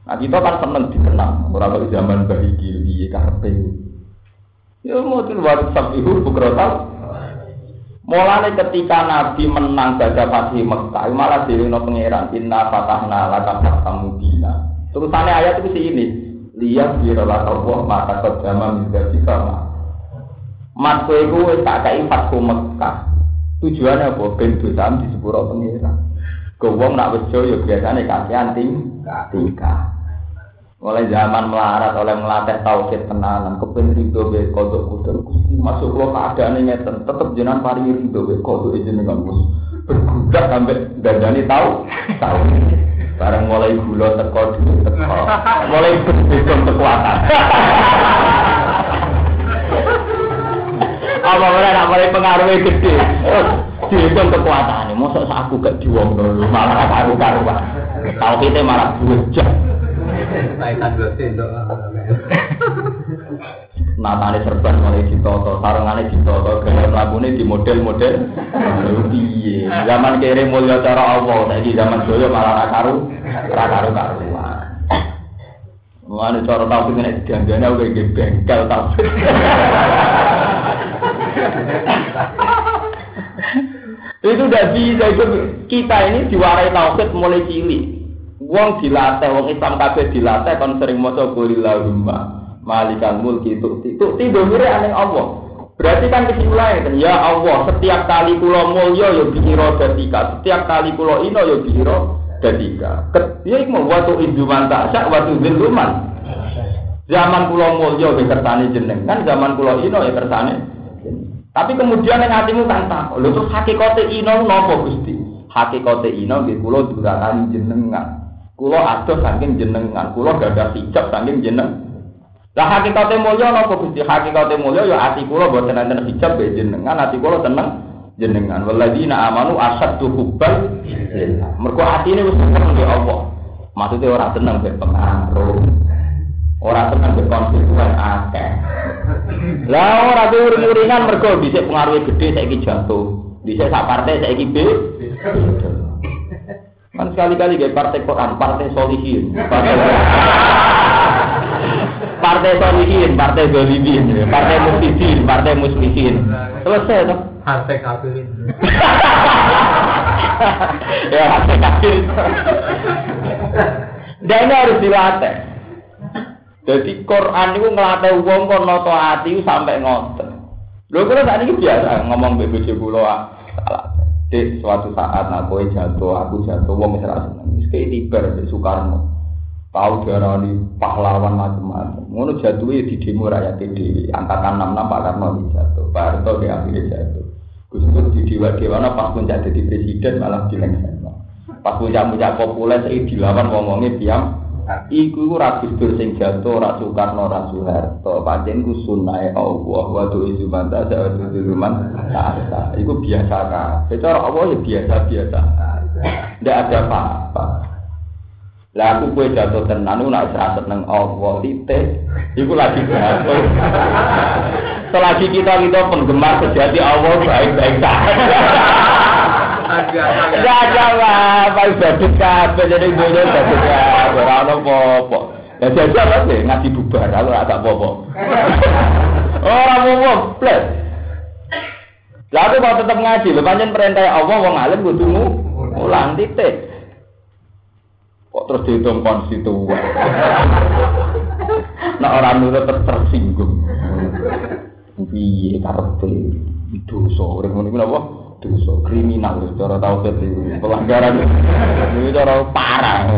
Nah kita kan seneng dikenang, ora kok zaman bayi piye karepe. Ya mau tuh WhatsApp ibu bukrotal. Mulane ketika Nabi menang baca Fatih Mekah, malah diwino pangeran inna fatahna laka fatah mubina. Terusannya ayat itu ini, lihat birolah Allah maka kejama menjadi sama. Mas iku wis tak kai fatku Mekah. Tujuannya apa? Ben dosa di sepuro pengira. Gowong nak wejo ya biasane ting tingkah. Mulai zaman melarat oleh melatih tauhid tenanan, kepen rido be kodok kudur masuk lo keadaan ngeten, tetep jenengan pari rido be kodok jenengan mus bergudak sampai dandani tahu tahu. Barang mulai gula teko teko, mulai berbeda kekuatan. apa ora nak mulai pengaruhnya gede? Dihitung kekuatannya. Masa aku gak diwong dulu malah karu karuan tau kita malah kaitan berarti Natane serban mulai ditoto, sarungane ditoto, gaya mlakune di model-model. Piye? Zaman kere mulya cara Allah, saiki zaman doyo malah ra karu, ra karu karuan. Mulane cara tau nek dianggane aku iki bengkel tau. itu udah bisa itu kita ini diwarai tauhid mulai cilik wong dilatih wong Islam kabeh dilatih kon sering maca qulillahumma malikal mulki itu itu tidur aneh Allah. Berarti kan kesimpulannya kan ya Allah setiap kali kula mulya ya biro dadika setiap kali kula ino ya biro dadika ya iku waktu induman tak waktu ziluman zaman kula mulya ya kersane jenengan zaman kula ino ya kersane tapi kemudian yang hatimu kan tak, lho terus hakikate ino nopo Gusti? Hakikate ino nggih kula durakani jenengan. Kula adoh saking jenengan, kula gadah hijab saking jeneng. Lah hakikate mulya napa Gusti? Hakikate mulya ya ati kula boten enten hijab be jenengan, ati kula tenang jenengan. Waladina amanu asaddu hubban lillah. Mergo atine wis seneng ya Allah. Maksudnya orang tenang berpengaruh. Orang tenang berkonstituen akeh. Lah ora uring-uringan mergo dhisik pengaruhe gede saiki jatuh. Dhisik sak partai saiki B. Kan sekali-kali gak partai Quran, partai solihin, partai partai solihin, partai zolimin, partai muslimin, partai muslimin. Selesai toh? Partai kafirin. ya partai kafirin. Dan ini harus dilatih. Jadi Quran itu ngelatih wong kon noto hati sampai ngoten. Lho kira saat ini biasa ngomong BBC pulau salah. Di suatu saat aku jatuh, aku jatuh, wong mesra seneng. Kayak tiber di Soekarno. Tahu diarani pahlawan macam-macam. Ngono jatuh ya di demo rakyat di angkatan 66 Pak Karno jatuh. Pak Harto di akhirnya jatuh. Gus Dur di dewa dewana pas pun jadi presiden malah dilengsen. Pas puncak-puncak populer saya dilawan ngomongnya diam Iku ora Gus sing jatuh ora Soekarno ora Soeharto. Pancen ku sunnahe Allah wa tu izuman ta sa man ta. Iku biasa kan. Secara Allah ya biasa-biasa. Ndak ada apa-apa. Lah aku kue jatuh tenan nak serasa seneng Allah titik. Iku lagi jatuh. Selagi kita kita penggemar sejati Allah baik-baik saja. Enggak ada apa badut kabeh jadi dunia badut kabeh ora ono apa-apa. Ya jajal aja ngaji bubar aku ora tak apa-apa. Ora apa-apa, plus. Lah aku mau tetap ngaji, lho pancen perintah Allah wong alim kudu mulang titik. Kok terus dihitung konstituen. Nah orang nurut tersinggung. Piye karepe dosa urip ngene iki napa? Dosa kriminal wis cara tau pelanggaran. Ini cara parah.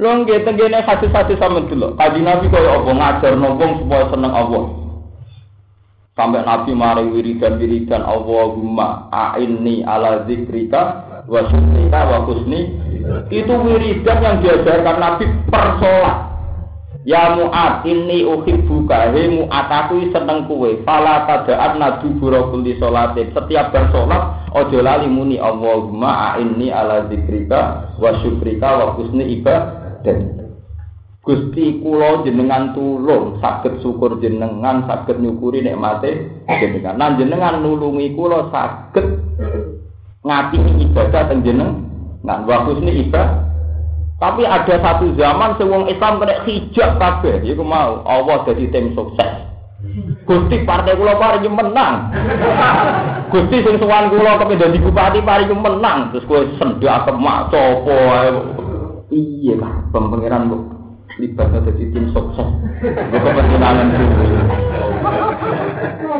Lho nggih tengene hadis-hadis sampeyan dulu. Kaji Nabi kaya apa ngajar wong supaya seneng Allah. Sampai Nabi mari wiridan-wiridan Allahumma a'inni ala zikrika wa syukrika wa husni itu wiridan yang diajarkan Nabi per sholat Ya Mu'ad ini uhibbuka. Hei Mu'ad aku seneng kue Fala tada'at nadu burokuli sholatin. Setiap bersolat Ojo lali muni Allahumma a'inni ala zikrika Wa syukrika wa kusni ibadah. Gusti kula jenengan tulung saged syukur jenengan saged nyukuri nikmate jenengan. Lan jenengan nulungi kula saged ngati ibadah teng jenengan. Wa kusni ibadah Tapi ada satu zaman sewong Islam kena hijab kabeh, iku mau Allah jadi tim sukses. Gusti partai kula paring menang. Gusti sing sowan kula kepen dadi bupati paring menang, terus kowe sendak kemak sapa ae. Iya lah, pangeran kok libat dadi tim sukses. Kok kepentingan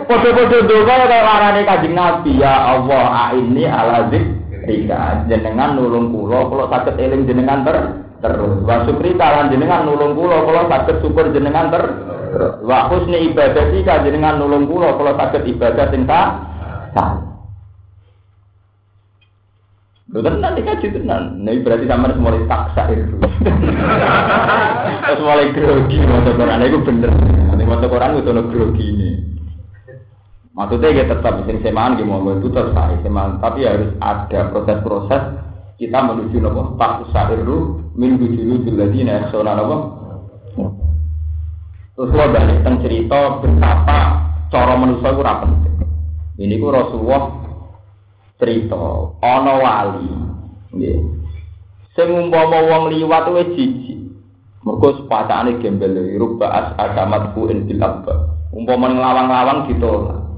Podo-podo doga kaya larane Kanjeng Nabi ya Allah ini ala zik Rika jenengan nulung kula kula saged eling jenengan ter terus wa syukri kalan jenengan nulung kula kula saged syukur jenengan ter terus wa husni ibadah sika jenengan nulung kula kula saged ibadah sing sah Lho tenan iki kaji tenan. Berarti sampean mulai taksa itu. Terus mulai grogi maca Quran itu bener. Nek maca Quran itu ono grogi ini. Maksudnya ya tetap sing semaan di mau itu terus semaan, tapi harus ada proses-proses kita menuju nopo tak usairu minggu dulu nih soalnya nopo. Terus lo balik tentang cerita betapa cara manusia itu rapi. Ini ku Rasulullah cerita ono wali, nggih. Sing umpama wong liwat wis jijik. Mergo sepatane gembel ruba as agamat ku in bil Umpama nglawang-lawang ditolak.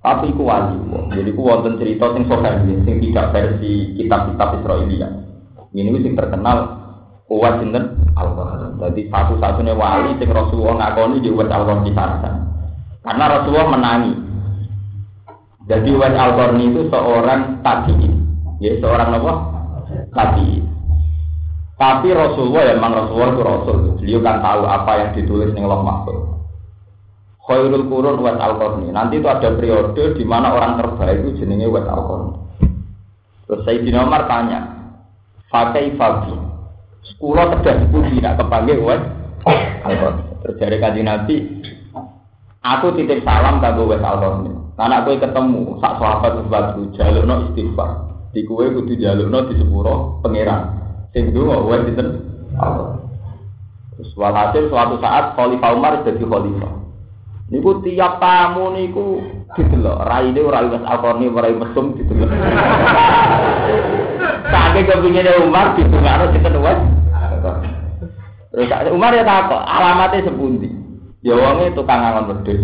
Tapi iku wali. Jadi ku wonten cerita sing sahih sing tidak versi kitab-kitab Israelia. Ini sing terkenal kuat sinten Allah. Jadi satu-satunya wali sing Rasulullah ngakoni di Uwais al Karena Rasulullah menangi. Jadi Uwais al itu seorang tabi'i. Ya, seorang apa? Tabi'i. Tapi Rasulullah ya memang Rasulullah itu Rasul. Beliau kan tahu apa yang ditulis ning Allah. Khairul Qurun Wes al -Qurni. Nanti itu ada periode di mana orang terbaik itu jenenge Wes al -Qurni. Terus Sayyidina Umar tanya, Fakai Fabi, sekolah terjadi putih tidak kepanggil Wes al -Qurni. Terjadi kaji Nabi, aku titip salam kanggo Wes al -Qurni. Karena aku ketemu sak sahabat sebatu jalukno istighfar. Di kue kudu jalukno di sepuro pangeran. Sing dungo Wes dinten Terus walhasil suatu saat Khalifah Umar jadi khalifah. Niku tiap tamu niku didelok, raine ora wis alkoni ora mesum didelok. Saking kepingine Umar ditungakno sinten wae. Terus Umar ya takok, alamatnya sepundi? Ya wonge tukang angon wedhus.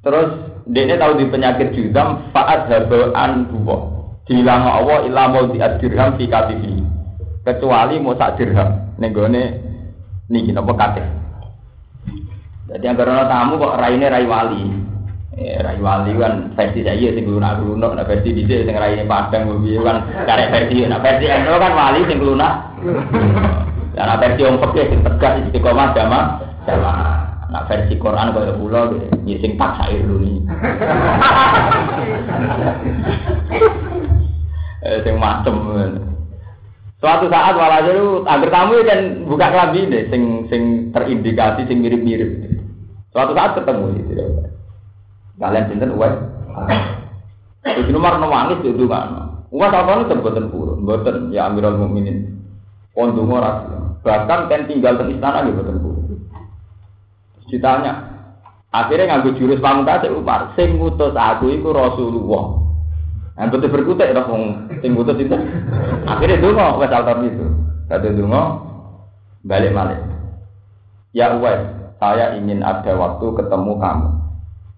Terus dia tahu di penyakit judam faat habaan dua. Dihilang Allah ilah mau diadirham fi katifi. Kecuali mau sak dirham. Nenggone niki napa katih. Jadi yang karena tamu kok raine rai wali. Eh, rai wali kan versi saya sing lunak lunak, nah versi di sini raine padang gue kan cari versi, nah versi itu kan wali sing lunak. Nah versi yang pakai sing tegas istiqomah jama jama. Nah versi Quran kaya pulau ya sing paksa itu nih. Eh sing macem. Suatu saat walhasil itu agar tamu kan buka kelambi deh, sing sing terindikasi sing mirip-mirip. Suatu saat ketemu gitu. Kalian cinta uang. Itu nomor nangis itu kan. Uang apa itu buatan purun, buatan ya Amirul Mukminin. Pondong orang. Bahkan kan tinggal di istana di buatan purun. Ditanya, akhirnya ngambil jurus pamungkas Umar, sing aku itu Rasulullah. Nah, betul berkutik dong wong sing itu. Akhirnya donga wes altar itu. Kata donga balik balik. Ya wes, saya ingin ada waktu ketemu kamu.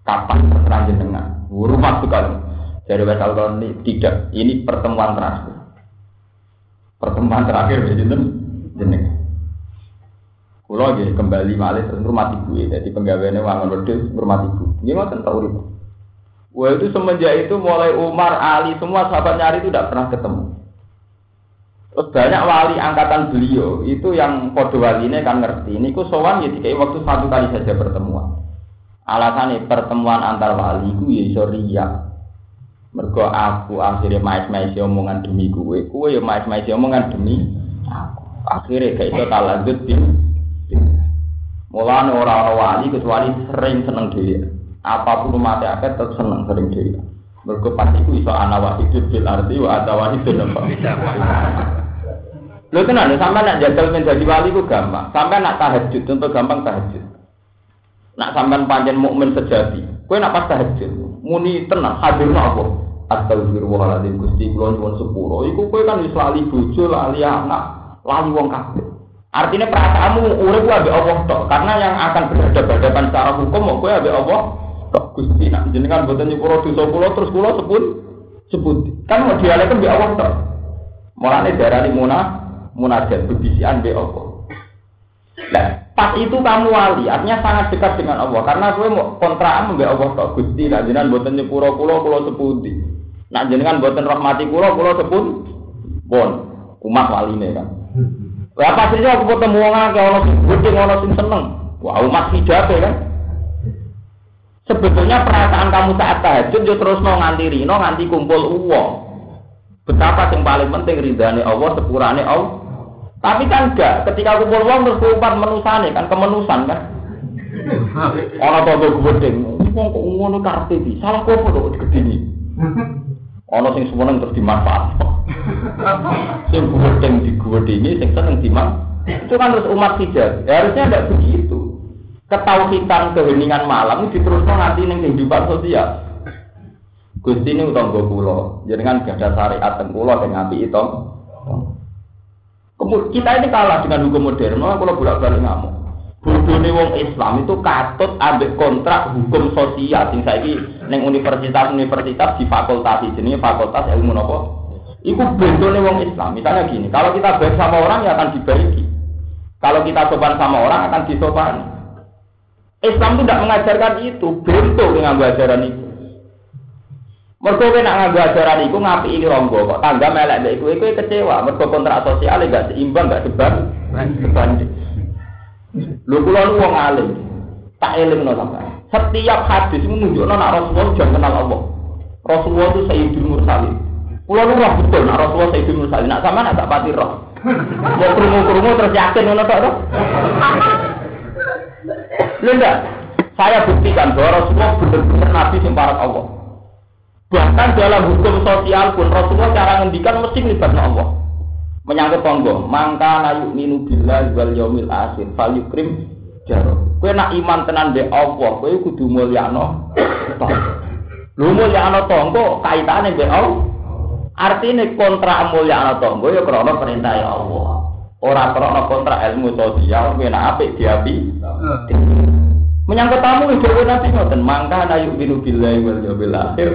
Kapan terserah jenengan? Rumah tuh kalau dari wes altar ini tidak. Ini pertemuan terakhir. Pertemuan terakhir ya jenengan. Kulo lagi kembali malih terus rumah ibu ya. Jadi penggaweannya wangun wedhus rumah ibu. Gimana tentang urip? Wah itu semenjak itu mulai Umar, Ali, semua sahabat nyari itu tidak pernah ketemu. Terus banyak wali angkatan beliau itu yang kode ini kan ngerti. Ini ku sowan ya kayak waktu satu kali saja pertemuan. Alasannya pertemuan antar wali ku ya iso Mergo aku akhirnya mais-mais omongan demi gue, gue ya mais-mais omongan demi aku. Akhirnya kayak itu talanjut di Mulane orang-orang wali kecuali sering seneng dia apa pun mati akeh tetap seneng sering dia. Mergo pas iku iso ana wahidud bil arti wa ada wahidun apa. Lho tenan sampe nak jajal menjadi wali ku gampang. Sampai nak tahajud contoh gampang tahajud. Nak sampean panjen mukmin sejati, kowe nak pas tahajud muni tenang hadirno apa? Astagfirullahaladzim Gusti kula nyuwun sepuro. Iku kowe kan wis lali bojo, lali anak, lali wong kabeh. Artinya perasaanmu urip ambek Allah tok, karena yang akan berhadapan secara hukum kowe ambek Allah Tok Gusti nak jenengan boten nyepuro dosa kula terus kula sebut sebut. Kan mau dialek mbek Allah tok. Mulane darani munah munajat bebisian mbek Allah. Nah, pas itu kamu wali, artinya sangat dekat dengan Allah karena kowe mau kontrakan mbek Allah tok Gusti nak jenengan boten nyepuro kula kula seputi. Nak jenengan boten rahmati kula kula sebut pun umat waline kan. Lah pasirnya aku ketemu wong akeh ana sing gedhe ana sing seneng. Wah umat hijab kan. Sebetulnya perasaan kamu saat tahajud yo terus mau nganti rino nganti kumpul uang. Betapa yang paling penting ridhani Allah sepurane Allah. Tapi kan enggak, ketika kumpul uang terus kumpul menusane kan kemenusan kan. Ana toko gedeng, wong kok ngono karepe iki. Salah kok kok gedeni. Ana sing seneng terus dimanfaat. sing gedeng digedeni sing seneng dimanfaat. Itu kan terus umat tidak. Ya, harusnya tidak begitu ketauhidan keheningan malam diteruskan nanti ning kehidupan sosial. Gusti ini utang gue pulau, kan gak ada syariat dan pulau yang ngapi itu. Kemudian kita ini kalah dengan hukum modern, malah kalau bolak balik ngamuk. Bodohnya wong Islam itu katut ambek kontrak hukum sosial sing saiki ning universitas-universitas di fakultas jenenge fakultas ilmu nopo. Iku bentone wong Islam. Misalnya gini, kalau kita baik sama orang ya akan dibaiki. Kalau kita sopan sama orang akan disopani. Islam itu tidak mengajarkan itu, bentuk dengan ajaran itu. Mereka kowe nak nganggo ajaran iku ngapi ini ronggo kok tangga melek mbek kowe kowe kecewa mergo kontrak sosial gak seimbang gak sebab sebanding. Lho kula nu wong alim. Tak elingno sampean. Setiap hadis menunjukkan nak Rasulullah jangan kenal Allah. Rasulullah itu Sayyidul Mursalin. Kula nu roh betul nak Rasulullah Sayyidul Mursalin. Nak sampean tak pati roh. Mau krungu-krungu terus yakin ngono tok to. Saya buktikan bahwa Rasulullah benar-benar Nabi para Allah. Bahkan dalam hukum sosial pun Rasulullah cara ngendikan mesti melibatkan Allah. Menyangkut tonggo, mangka nayu minu bila wal yaumil akhir, fal yukrim jaro. Kue nak iman tenan be Allah, kue kudu mulyano. Lu mulyano tonggo kaitane be Allah. Artinya kontrak mulyano tonggo ya krono perintah ya Allah. Orang krono kontrak ilmu sosial, kue nak apik diapi. Menyangkut tamu itu nanti ngoten mangka na yuk binu billahi wal yawmil akhir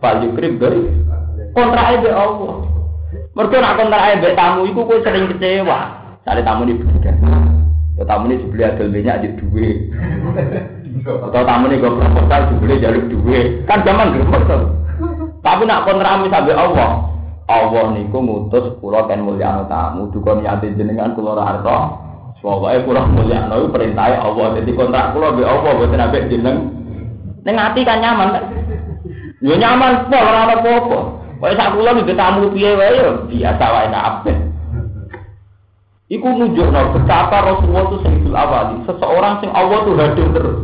fal yukrim dari kontrak aja Allah. Mereka nak kontrak aja tamu itu kue sering kecewa. Cari tamu di beda. Ya tamu ini dibeli adil banyak di duit. Atau tamu ini gue proposal dibeli jalur duit. Kan zaman geremot Tapi nak kontrak misalnya Allah, Allah niku ngutus kula ten mulyano tamu duka niate jenengan kula ora harta. Pokoke kula mulyano perintah Allah. Jadi kontrak kula mbek Allah boten ambek jeneng. Ning ati kan nyaman kan. Yo nyaman kok ora ana apa-apa. Kaya sak kula mbek tamu piye wae yo biasa wae kabeh. Iku nunjukno betapa Rasulullah itu sayyidul awali, seseorang sing Allah tuh hadir terus.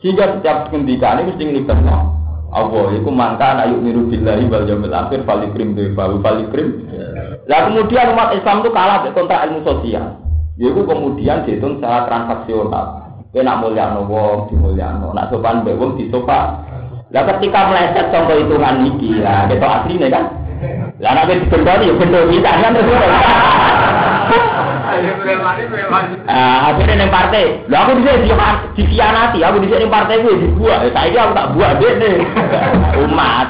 Sehingga setiap ngendikane mesti nglibatno Allah itu mangka ayu miru billahi wal yaumil akhir falikrim falu falikrim. Lah kemudian umat Islam itu kalah dengan kontrak ilmu sosial. Yaitu kemudian dihitung secara transaksional. Kowe nak mulyano wong dimulyano, nak sopan mbek disopan. Lah ketika meleset contoh hitungan iki, lah ketok asline kan. Lah nek digendoni ya gendho bisa kan terus. Ah, akhirnya neng partai. Lah aku bisa di dikhianati, aku bisa neng partai gue dibuat. Saya aku tak buat deh nih. Umat.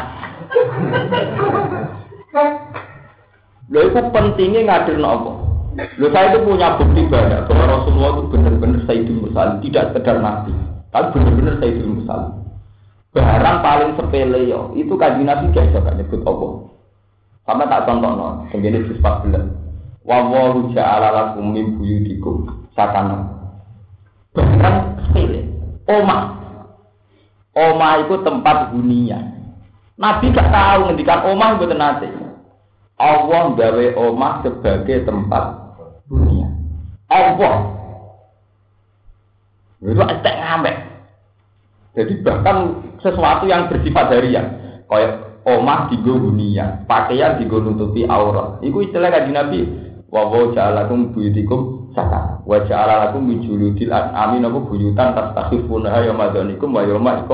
Lho itu pentingnya ngadir apa? Lho saya itu punya bukti banyak bahwa Rasulullah itu benar-benar Sayyidul Mursalin, tidak sekedar nabi, tapi benar-benar Sayyidul Mursalin. Barang paling sepele yo, itu kaji nabi gak bisa nyebut apa. Sama tak contoh no, segini di 14. Wa wahu ja'ala lakum min buyutikum sakana. Barang sepele. Oma. Oma itu tempat hunian. Nabi gak tahu ngendikan omah itu nate. Allah gawe omah sebagai tempat dunia. Allah. Itu estek ngambek. Jadi bahkan sesuatu yang bersifat harian, kayak omah di dunia, pakaian di nutupi aurat. Iku istilah kaji Nabi. Wa wa ja'alakum buyutikum saka. Wa ja'alakum bijuludil amin apa buyutan tastakhifuna ya madanikum wa yawma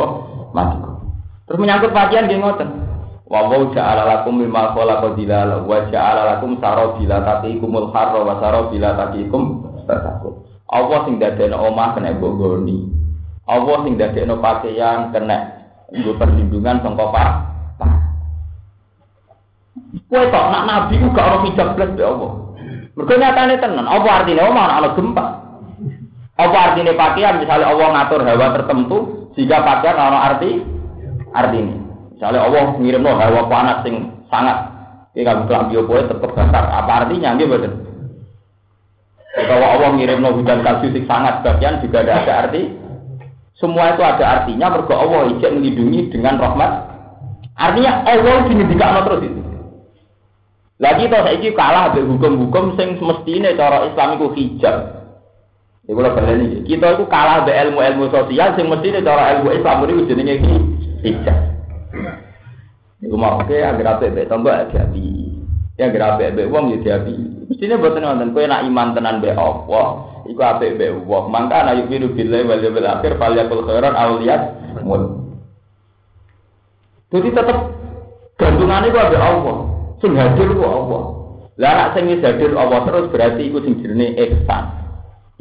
matikum. Terus menyangkut pakaian dia ngoten. Wa wa ja'ala lakum mimma khalaqa dilala wa ja'ala lakum sarabila taqikumul harra wa sarabila taqikum tatakut. Allah sing dadekno omah kena bogoni. Allah sing dadekno pakaian kena nggo perlindungan sangka pak. Kowe kok nak nabi ku gak ono hijab blas be Allah. Mergo nyatane tenan, apa artinya omah ana gempa? Apa artinya pakaian misalnya Allah ngatur hawa tertentu jika pakaian ana arti artinya. Misalnya Allah ngirim no hawa panas sing sangat, ini kamu kelambi opo tetap besar. Apa artinya? Gitu betul. Kalau Allah ngirim no hujan sing sangat, bagian juga ada, ada arti. Semua itu ada artinya. Mergo Allah ijek melindungi dengan rahmat. Artinya Allah dingendikakno terus itu. Lagi toh saiki kalah be hukum-hukum sing semestine cara Islam iku hijab. Iku lho ini. Kita itu kalah be ilmu-ilmu sosial sing mestine cara ilmu Islam niku jenenge hijab. Iku mau oke agar apa be tambah api. Ya agar apa be wong ya diapi. Mestine boten wonten kowe nak iman tenan be Allah. Iku apik be wong. Mangka ana yu'minu billahi wal yawmil akhir falyakul khairan aw liyasmut. Tetap gantungannya itu ada Allah. Sing hadir ku Allah. Lah nak sing hadir Allah terus berarti iku sing jenenge ihsan.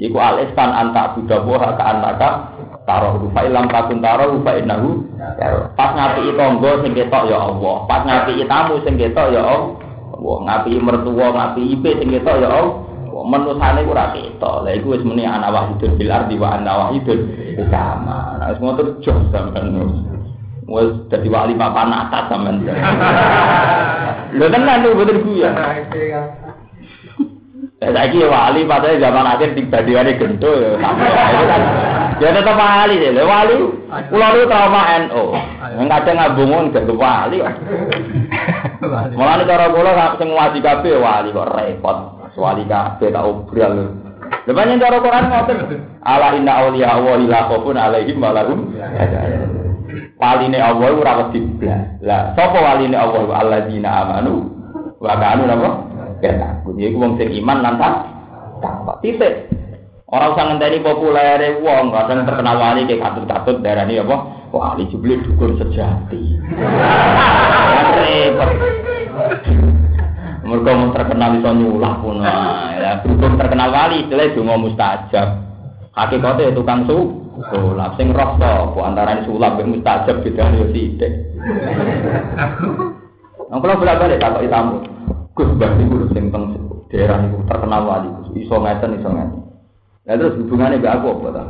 Iku al ihsan anta budawa ka anaka taruh fa ilam takun taruh fa innahu pas ngapi tangga sing ketok ya Allah. Pas ngapi tamu sing ketok ya Allah. Ngapi mertua, ngapi ipe sing ketok ya Allah. Menusane ora ketok. Lah iku wis muni ana wahidun bil ardi wa ana wahidun sama. Nah wis ngoten jos sampean. Wes dadi wali papan atas sampean. Lho tenan lho bener guya. Ya saiki wali padahal zaman akhir dibandingane gento ya. Ya tetap wali deh. Wali kula lu trauma NU. Yang kadang ngabungun gak wali. Mulane cara kula sing ngaji kabeh wali kok repot. Wali kabeh tak obral. Pancen cara Quran ngoten. Ala inna auliya Allah la khaufun alaihim wa lahum waline Allah ora wedi blas. Lah sapa waline Allah alladzina amanu wa kanu napa? Ya takut. Iku wong sing iman lan takwa. Titik. Ora usah ngenteni populere wong, kadang terkenal wali kayak katut-katut darani apa? Wali jebule dukun sejati. Repot. Mereka mau terkenal iso nyulah pun. Ya, berhubung terkenal wali, istilah donga mustajab. Hakikatnya tukang su, sulap sing roh sapa antarané sulap ben mustajab bedane yo sithik. Nang kula bolak-balik takoki tamu. Gus Mbah niku sing teng daerah niku terkenal wali, iso ngeten iso ngeten. Lah terus hubungannya mbak aku apa ta?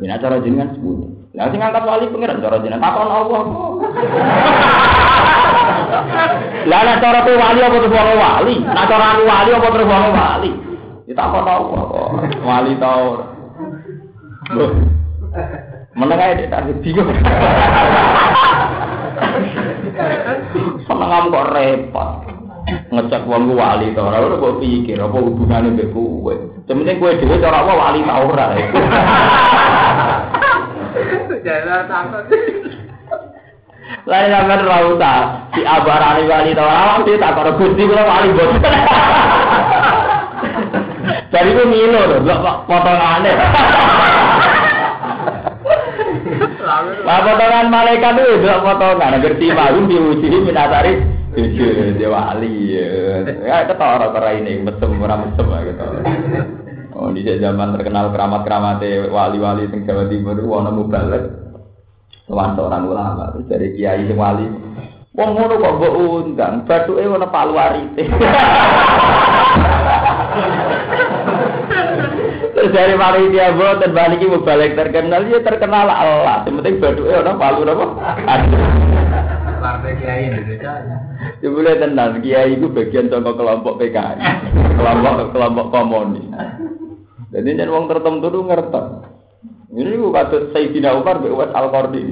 Ini acara jenengan sebut. Lah sing ngangkat wali pengiran cara jenengan takon Allah. Lah nek cara ku wali apa terus wong wali? Nek cara aku wali apa terus wong wali? Ditakon Allah kok. Wali tau. Meneng ae tak bingung. Seneng kok repot. Ngecek wong wali to ora kok pikir apa hubungane mbek kowe. Sementing kowe dhewe cara apa wali ta ora. Jalan takut. Lain sampean ora usah si abarane wali ta ora dia tak karo Gusti kula wali bos. Dari itu ngilu lho, potongane. Lah potongan malaikat itu delok potongan ngerti mahum diuji minasari Jujur, dia wali ya. Ya ketara kera ini mesem ora mesem lah gitu. Oh, di zaman terkenal keramat-keramat wali-wali sing Jawa Timur ana mubalek. Sowan seorang ulama terus dari kiai wali. Wong ngono kok mbok undang, bathuke ana palu arite. Terus dari panitia boten balik iki mubalek terkenal ya terkenal Allah. Yang penting bathuke ana palu apa? Partai Kiai Indonesia. Jebule tenan, kiai itu bagian saka kelompok PKI. kelompok kelompok komunis. Jadi yen wong tertentu tuh ngerti. Ini ku katut Sayyidina Umar mbek Uwais Al-Qarni.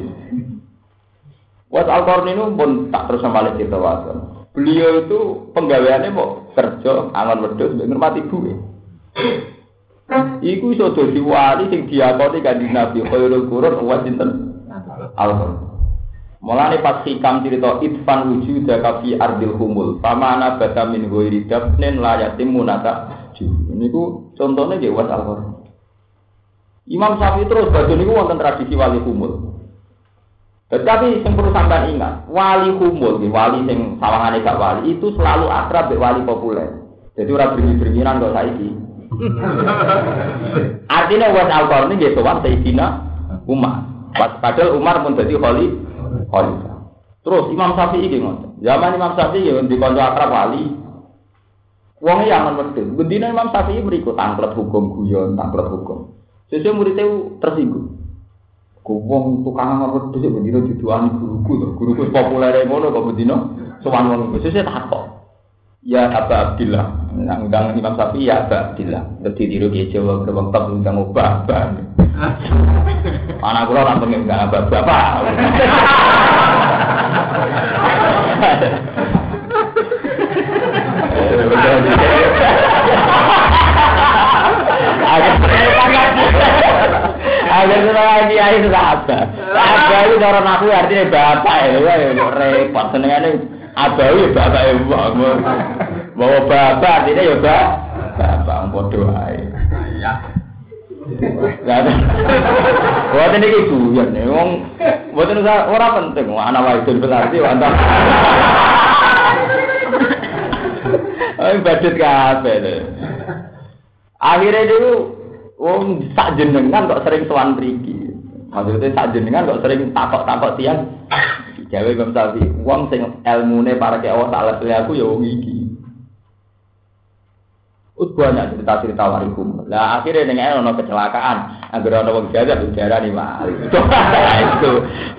Uwais Al-Qarni itu pun tak terus sama kita wasan. Beliau itu penggaweannya mau kerja angon wedhus mbek ngurmati duwe. Iku iso dadi wali sing diakoni kanjeng Nabi khairul qurun Uwais sinten? Al-Qarni. Mulane pas hikam cerita itfan wujud fi ardil humul. Pamana bata min ghairi dafnin la yatimu. Niku contohnya nggih was al Imam Syafi'i terus badhe niku wonten tradisi wali humul. Tetapi yang perlu sampean ingat, wali humul, wali sing sawangane gak wali itu selalu akrab dengan wali populer. Jadi orang berbingi-bingiran kok saiki. Artinya was al-Qarni nggih sowan Sayyidina Umar. Padahal Umar pun jadi wali khalifah. Terus Imam Syafi'i iki ngoten. Zaman Imam Syafi'i ya di kanca akrab wali. Wong yang aman wedhus. Bendina Imam Syafi'i mriku tangklet hukum guyon, tangklet hukum. Sesuk muridnya tersinggung. Ku wong tukang aman wedhus bendina diduani guruku to. Guruku populer ngono kok bendina sowan wong iku. Sesuk takok. Ya Aba Abdillah, nang undang Imam Syafi'i ya Aba Abdillah. Dadi tiru ki Jawa berbang tak undang obah. Anak kula ora pengen gak Aba Bapak. Agar kita lagi sudah apa? Apa itu orang aku artinya bapak ya, ya repot senengannya abawi ya bapak ya bawa bapak artinya ya bapak bapak bodoh aja. Buat ini gitu ya nih, wong buat ini orang penting, anak wajib berarti wantap. Oh, badut kabeh. Akhirnya dulu, wong sak jenengan kok sering sowan mriki. Maksudnya sak jenengan kok sering takok-takok tiang. Jawa Imam Syafi'i, wong sing ilmune para ke Allah taala aku ya wong iki. Ut banyak cerita-cerita warikum. Lah akhirnya dengan ono kecelakaan, agar ono wong jaga darah di wali. Itu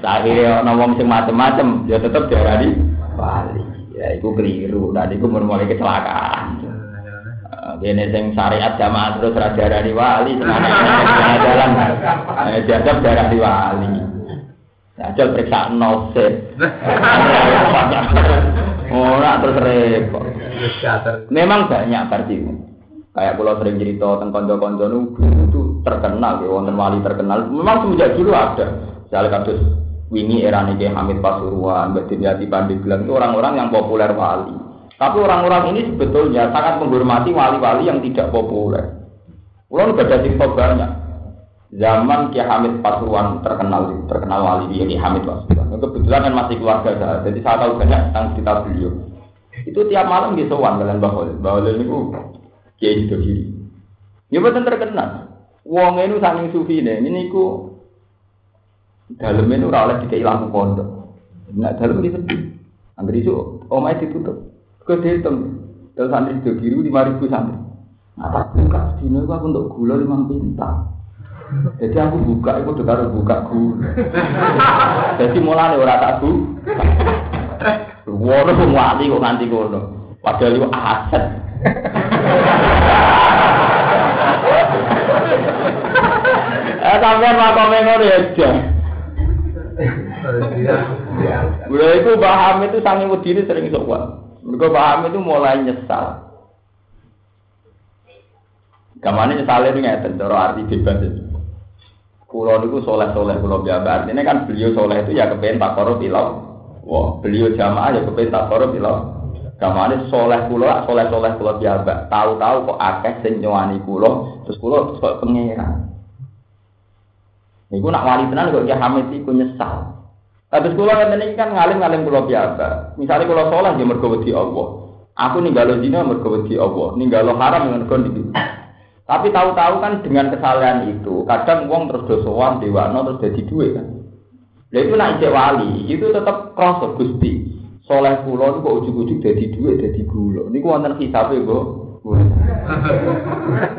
akhirnya ono wong sing macem-macem, ya tetep darah di wali. Ya itu keliru. Dan itu mulai kecelakaan. Ini sing syariat jamaah terus raja dari wali, semuanya jalan jadab darah di wali. Jajal periksa noset. Ora terus repot. Memang banyak versi. Kayak kalau sering cerita tentang konco-konco itu terkenal, ya, wonten wali terkenal. Memang semenjak dulu ada. Misalnya kasus wingi era nih Hamid Pasuruan, Mbak Dimyati Pandeglang itu orang-orang yang populer wali. Tapi orang-orang ini sebetulnya sangat menghormati wali-wali yang tidak populer. Ulang ada cerita banyak. Zaman Ki Hamid Pasuruan terkenal terkenal wali dia Ki Hamid Pasuruan. Kebetulan kan masih keluarga saya, jadi saya tahu banyak tentang cerita beliau. Itu tiap malam di sowan kalian bahwa bahwa itu kiai itu kiri. Ya betul terkenal. Wong ini saking sufi nih, ini ku dalam ini oleh dikei lampu pondok. Nak dalam sepi. Angger isu omai ditutup. Kau dihitung. Dalam santri itu biru lima ribu santri. Nah, tak buka sini aku untuk gula lima. Jadi aku buka, aku udah harus buka gula. Jadi mulai orang tak bu. Wono wali kok nganti kono. Padahal itu aset. Eh sampean makome ngono ya, Beliau itu paham itu sangat wedi sering sowan. Mereka paham itu mulai nyesal. Kamane nyesal itu ngeten cara arti bebas itu. Kulo niku soleh-soleh kulo biasa. Artinya kan beliau soleh itu ya kepengen tak korup ilau. Wah, beliau jamaah ya kepengen tak korup ilau. Kamane soleh kulo, soleh-soleh kulo biasa. Tahu-tahu kok akeh sing nyowani kulo, terus kulo kok pengeran. Iku nak wali tenan kok Ki Hamid iku nyesal. Tapi sekolah kan ini kan ngalim-ngalim kula biasa. Misalnya kalau sholat ya mergo wedi Allah. Aku ninggalo dina mergo wedi Allah, ninggalo haram mergo iki. Tapi tahu-tahu kan dengan kesalahan itu, kadang uang terus dosowan dewano terus jadi duit kan. Lah itu nak ijek wali, itu tetap krasa Gusti. Soleh kula kok ujug-ujug dadi duit dadi gula. Niku wonten hisabe, Mbok.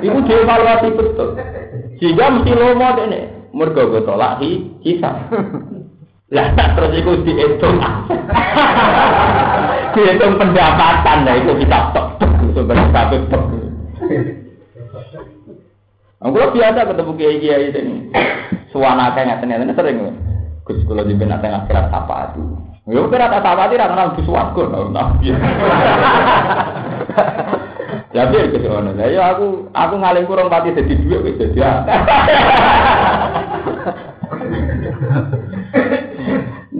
Iku dievaluasi betul. Sehingga mesti lomo dene. Mergo go tolak hi hisab. Lah terus iku dihitung. dihitung pendapatan lah itu kita tok tok sebenarnya kabeh tok. Aku biasa ketemu kiai kiai ini. Suwana kayak ngeten sering. Gus kula jiben ate akhirat sapati. Yo kira tak sapati ra kenal Gus warga. Ya biar ke sana. Lah ya aku aku ngalim kurang pati dadi dhuwit wis dadi.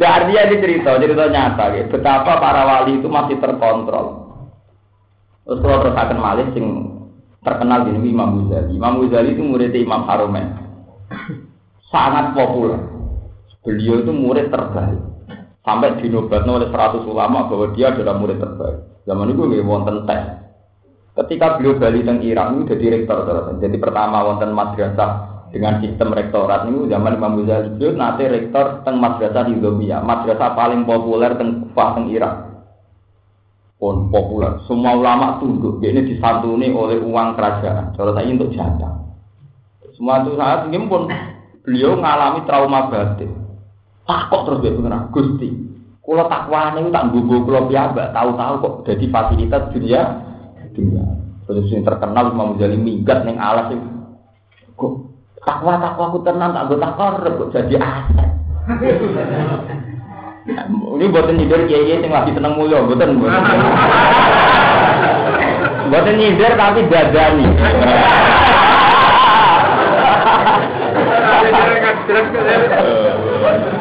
Nggak artinya di cerita, cerita nyata gitu. Betapa para wali itu masih terkontrol. Terus kalau terus malih sing terkenal di Imam Ghazali. Imam Ghazali itu murid Imam Haromen. Sangat populer. Beliau itu murid terbaik. Sampai dinobatkan oleh 100 ulama bahwa dia adalah murid terbaik. Zaman itu nggak wonten tes. Ketika beliau balik teng Irak itu jadi rektor. Jadi pertama wonten madrasah dengan sistem rektorat ini zaman Imam Ghazali itu nanti rektor teng madrasah Hidobiyah, madrasah paling populer teng Kufah teng Irak. Pun populer, semua ulama tunduk. Ini disantuni oleh uang kerajaan. Kalau saya untuk jatah. Semua itu saat ini pun beliau mengalami trauma batin. Takut terus dia pengen Gusti. Kalau takwa ini tak gugu kalau biasa, tahu-tahu kok jadi fasilitas dunia dunia. Terus yang terkenal Imam Ghazali minggat neng alas itu. Kok takwa takwa aku tenang tak gue takor kok jadi aset ini buatan nyindir kiai yang lagi seneng mulia buatan buatan nyindir tapi dadani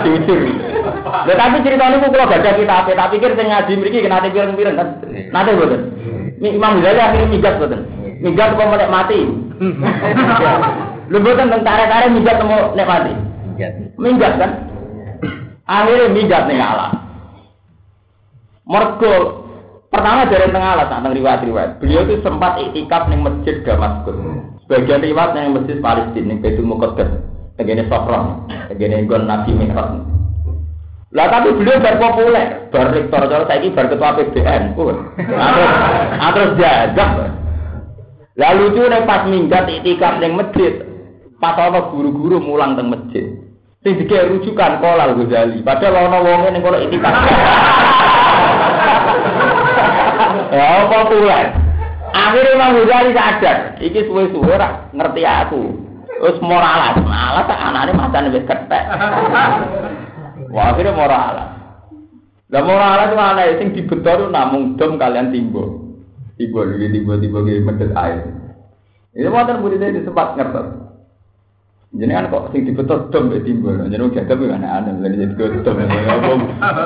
jujur tapi ceritanya kok kalau baca kita apa, tak pikir sing ngaji mriki kena pireng-pireng kan. Nate mboten. Imam Ghazali akhirnya mboten. Migat apa melek mati. Lu bukan tentara tarik minggat temu nek mati. Minggat kan? Akhirnya minggat nih Allah. Mergo pertama dari tengah alat tentang riwayat-riwayat. Beliau itu sempat iktikaf nih masjid Damaskus. Sebagian riwayat yang masjid Palestina nih Baitul Muqaddas. Tegene Sofron, tegene Gon Nabi Mi'raj. Lah tapi beliau bar populer, bar rektor cara saiki bar ketua PBN. Terus terus jajak. Lalu itu pas minggat iktikaf ning masjid, Pas ana guru-guru mulang teng masjid. Sing dike rujukan kolal Ghazali. Padahal ana wonge ning kono itikaf. Ya apa kuwi? Akhirnya Imam Ghazali sadar, iki suwe-suwe ora ngerti aku. Terus moralas, malah tak anane matane wis ketek. Wah, akhirnya moralas. Lah moralas itu ana sing dibetor namung dom kalian timbo. Timbo lagi timbo timbo ge medet air. Ini wonten murid saya sempat kan kok sing dibetul dom mbek timbul. Jadi wong jaga kuwi aneh-aneh lha jadi dom.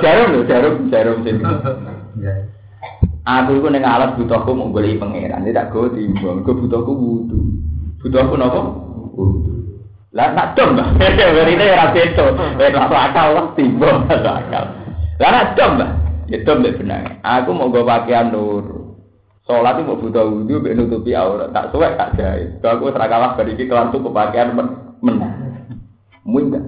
Jarum lho, jarum, jarum sing. Aku iku ning alat butuhku mau golek pangeran, tidak go timbul. Go butuhku wudu. Butuhku napa? Wudu. Lah nak dom, berarti ora beto. Wis ora akal lah timbul, ora akal. Lah nak dom, ya dom benang. Aku mau go pakaian nur. Sholat itu mau butuh wudhu, nutupi aurat. Tak suwek tak jahit. Kalau aku serakalah dari kelar tuh pakaian menang. Muinggat.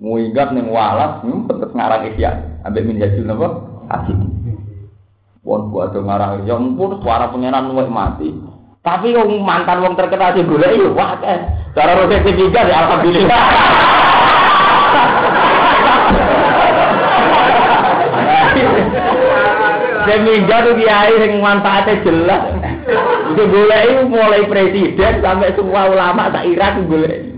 Muinggat ning walas ngumpet terus ngarang isya. Ambek min hasil napa? Hasil. Wong buat ngarang ya ampun suara pangeran luwih mati. Tapi wong mantan wong terkenal sing golek yo wah akeh. Cara rote ketiga ya alhamdulillah. Seminggu tuh kiai yang manfaatnya jelas. Itu boleh mulai presiden sampai semua ulama tak Irak boleh.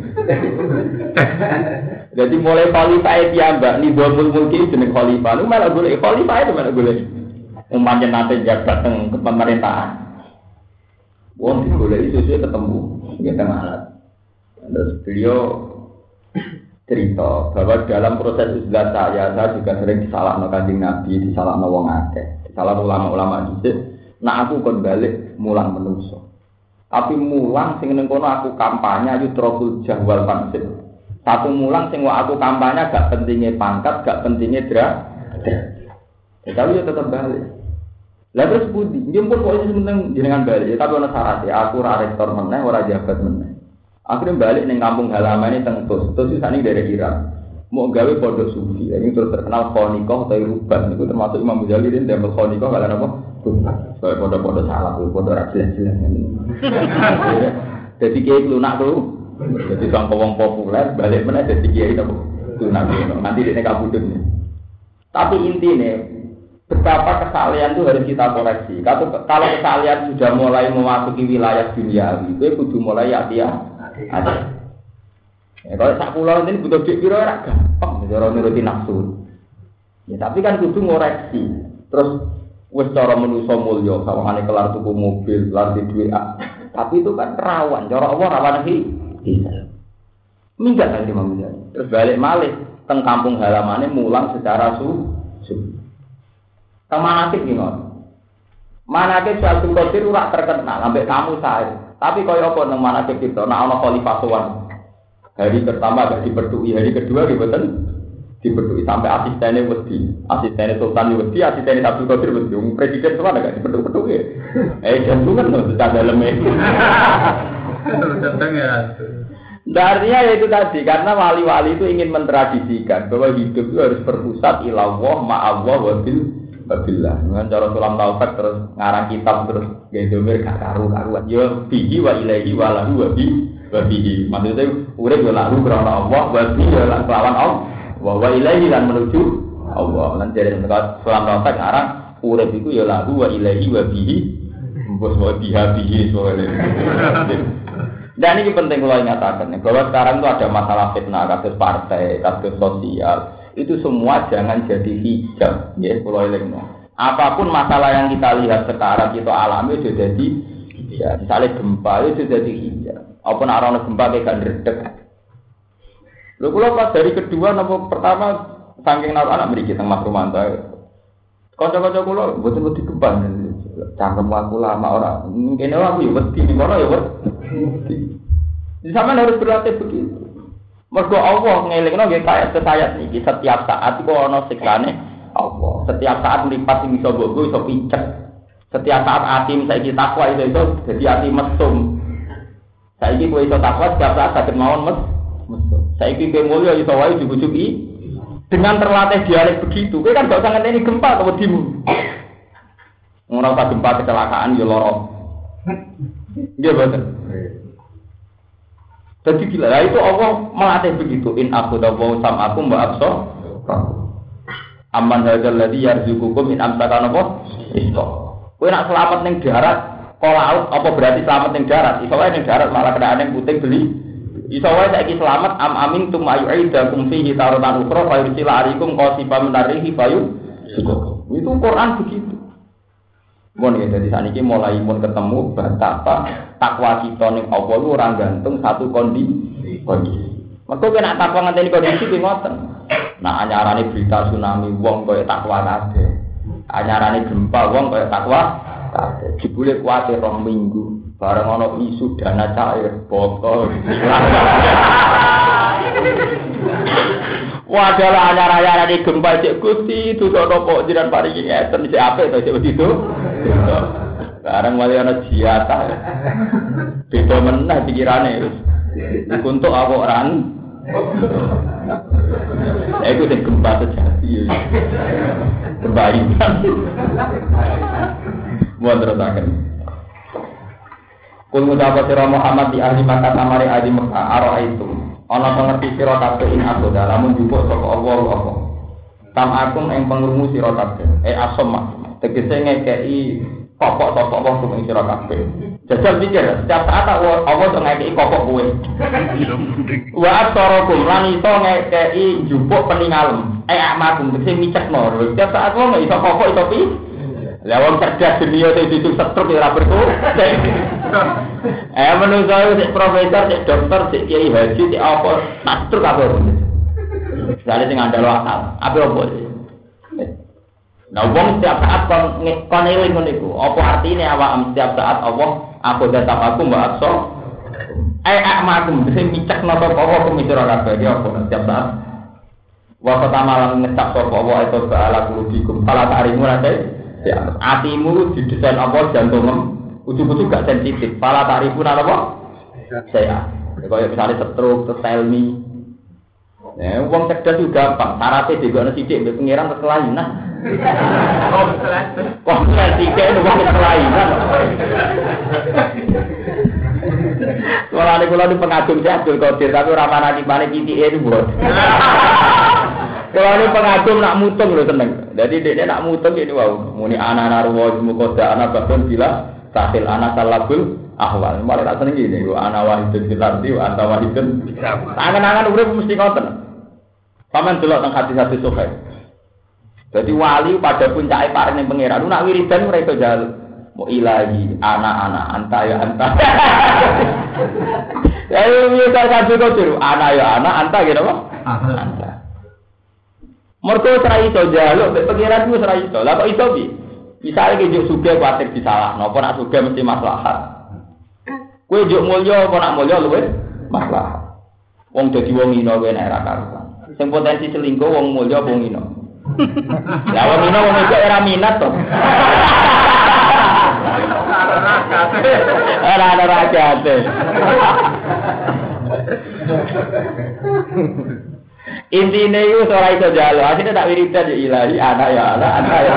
Jadi mulai khalifah itu ya mbak, nih dua mulki jenis khalifah, lu malah boleh khalifah itu malah boleh. Umpamanya nanti jabat ke pemerintahan. Wong boleh itu sih ketemu, kita ngalat. Terus beliau cerita bahwa dalam proses istilah saya, saya juga sering disalahkan kanjeng Nabi, disalahkan wong akeh salah ulama-ulama dhisik nah aku kon balik mulang menuso tapi mulang sing ning kono aku kampanye ayu trokul jahwal pansip Satu mulang sing aku kampanye gak pentingnya pangkat, gak pentingnya dra. Ya, tapi ya tetap balik. Lah terus budi, pun kok penting jenengan balik, ya, tapi ono syaratnya. Aku ora rektor meneh, ora jabat meneh. Akhirnya balik neng kampung halaman ini tengtus, terus sana dari Irak. Mau gawe pondok sufi, ini terus terkenal konikoh atau rubat, itu termasuk Imam Ghazali ini dia konikoh kalian apa? Soalnya pondok-pondok salah, pondok rajilan-jilan. Jadi kayak lunak tuh, jadi sang wong populer balik mana jadi kiai itu tuh nanti dia kabudut. Tapi intinya betapa kesalahan itu harus kita koreksi. Kalau kalau kesalahan sudah mulai memasuki wilayah dunia, itu kudu mulai ya dia ada. Ya, kalau sak pulau ini butuh duit ora gampang, cara nuruti nafsu. Ya, tapi kan kudu ngoreksi. Terus wis cara manusa mulya, sawangane kelar tuku mobil, kelar di duit. Tapi itu kan rawan, cara Allah rawan sih. Bisa. Minggat kan Imam Ghazali. Terus balik malih teng kampung halamannya mulang secara su. su. Manakib gimana? Manakib suatu kotir ora terkenal, sampai kamu saya. Tapi kaya apa nang manakib kita, nah ana khalifah. Hari pertama gak diperdui, hari kedua gitu diperdui sampai asistennya wedi, asistennya sultan wedi, asistennya satu kotir wedi, presiden semua gak diperdui, eh jangan kan tuh secara dalamnya. Datang ya. Nah, artinya ya itu tadi karena wali-wali itu ingin mentradisikan bahwa hidup itu harus berpusat ilallah ma'allah wabil wabillah. Dengan cara sulam taufik terus ngarang kitab terus gaya domir gak karu karuan. Yo bihi wa ilahi wa lahu wa bi wa bihi. Maksudnya urip yo lahu karena Allah wa bi yo kelawan Allah. Wa wa ilahi lan menuju Allah. Lan dari sulam taufik ngarang urip iku yo lahu wa ilahi wa bihi. Bos mau biha bihi soalnya. Dan ini penting kalau ingatakan bahwa sekarang itu ada masalah fitnah, kasus partai, kasus sosial. Itu semua jangan jadi hijab, ya, kalau ini. Apa pun masalah yang kita lihat sekarang kita alami itu jadi ya, misalnya gempa itu jadi hijab. Apa nak gempa kayak gak Lalu kalau pas dari kedua, nopo pertama saking naruh anak beri kita mas Romanto. Kocok-kocok kulo betul betul gempa. Cangkem aku lama orang. Mungkin aku ya wedi, kono ya wedi. Di sana harus berlatih begitu. Mergo Allah ngelingno nggih kaya sesayat niki setiap saat iku ana siksane Allah. Setiap saat mripat sing iso mbok iso pincet. Setiap saat ati saiki takwa itu itu jadi ati mesum. Saiki kowe iso takwa setiap saat saged mawon mes mesum. Saiki kowe mulya iso wae jubu-jubi dengan terlatih dialek begitu. Kowe kan gak usah ngenteni gempa atau wedimu. Ora usah gempa kecelakaan ya lara. Nggih boten. Jadi gila, nah itu Allah melatih begitu. In aku dawu sam aku mbak abso. Aman hadal ladhi yarzukukum in amsakan apa? Isto. Kue nak selamat neng darat, kau laut apa berarti selamat neng darat? Iso wae darat malah kena neng putih beli. Iso wae saiki selamat am amin tum ayu aidakum fihi tarutan ukra fa yursila arikum qasifa menarihi fayu. Itu Quran begitu. Mun ya jadi saat ini mulai mun ketemu betapa takwa kita nih Allah lu orang gantung satu kondisi. Kondisi. Mereka kena takwa nganteni kondisi di ngoten. Nah anyarane berita tsunami wong kaya takwa kabeh. Anyarane gempa wong kaya takwa kabeh. Jebule kuwate rong minggu. Bareng ana isu dana cair botol. Wadalah anyar-anyar di gempa cek itu nopo jiran paringi ngeten cek apa itu cek itu. Sekarang wali ana jiata. Beda meneh pikirane wis. Untuk aku orang. Ya iku sing gempa sejati. Gempa iman. Mau terusaken. Kul ngucapa sira Muhammad di ahli Makkah amare ahli Mekah aro itu. Ana pengerti sira kabeh ing aku dalam njupuk saka Allah apa. Tam akum ing pengrungu sira kabeh. Eh asom tegese ngekeki pokok sapa wong sing sira kabeh. Jajal pikir, setiap saat Allah tuh ngekeki pokok kowe. Wa asarakum lan iso ngekeki njupuk peningalem. Eh amakum tegese micekno. Setiap saat wong iso pokok iso pi. Lah wong cerdas dunia itu itu setruk ya berku. Eh menurut saya si profesor, si dokter, si kiai haji, si apa, nak setruk apa? Misalnya sing ngandalo akal, apa sih? Nah, wong setiap saat kon kon eling ngono iku. Apa artine awak setiap saat Allah aku datang aku mbak akso. Eh akmakum sing micek napa apa kumisira kabeh iki apa setiap saat. Wa pertama lan ngecap sapa wa itu ke ala kulubikum. Fala ta'rimu nate. Ya, atimu didesain apa jantung ujug-ujug gak sensitif. Fala ta'rifu apa? Saya. Kayak misalnya stroke, telmi. Ya, uang cerdas juga gampang. Syaratnya juga ada sidik, mbak pengiran kekelainan. Tiga itu uang kekelainan. Kalau ada kalau di pengagum saya Abdul Qadir, tapi nanti balik kiti ini buat. Kalau ini pengagum nak mutung loh seneng. Jadi dia nak mutung ini wow. Muni anak narwa mukoda anak bahkan bila tahil anak salabul ahwal. Malah tak seneng gini. Anak wahidun filardi, anak wahidun. Tangan-tangan urip mesti ngoten. Paman delok teng hati-hati sokai. Jadi wali pada puncak paring yang pangeran. Nak wiridan mereka jaluk mau ilahi anak-anak anta ya anta ya ini bisa kasih kau anak ya anak anta gitu apa anta mereka serai itu jaluk pengiran itu serai itu lah kok itu bi misalnya kejuk suge khawatir disalah nopo nak suge mesti maslahat. Kue juk mulio apa nak mulio luwe maslahat. Wong jadi wong ino kue naik karuan. Sing potensi selingkuh wong mulio wong ino? Lah wong ino wong itu era minat toh Ora ana rajate. Intine iku ora iso jalo, asline tak wiridan ya ilahi anak ya anak, anak ya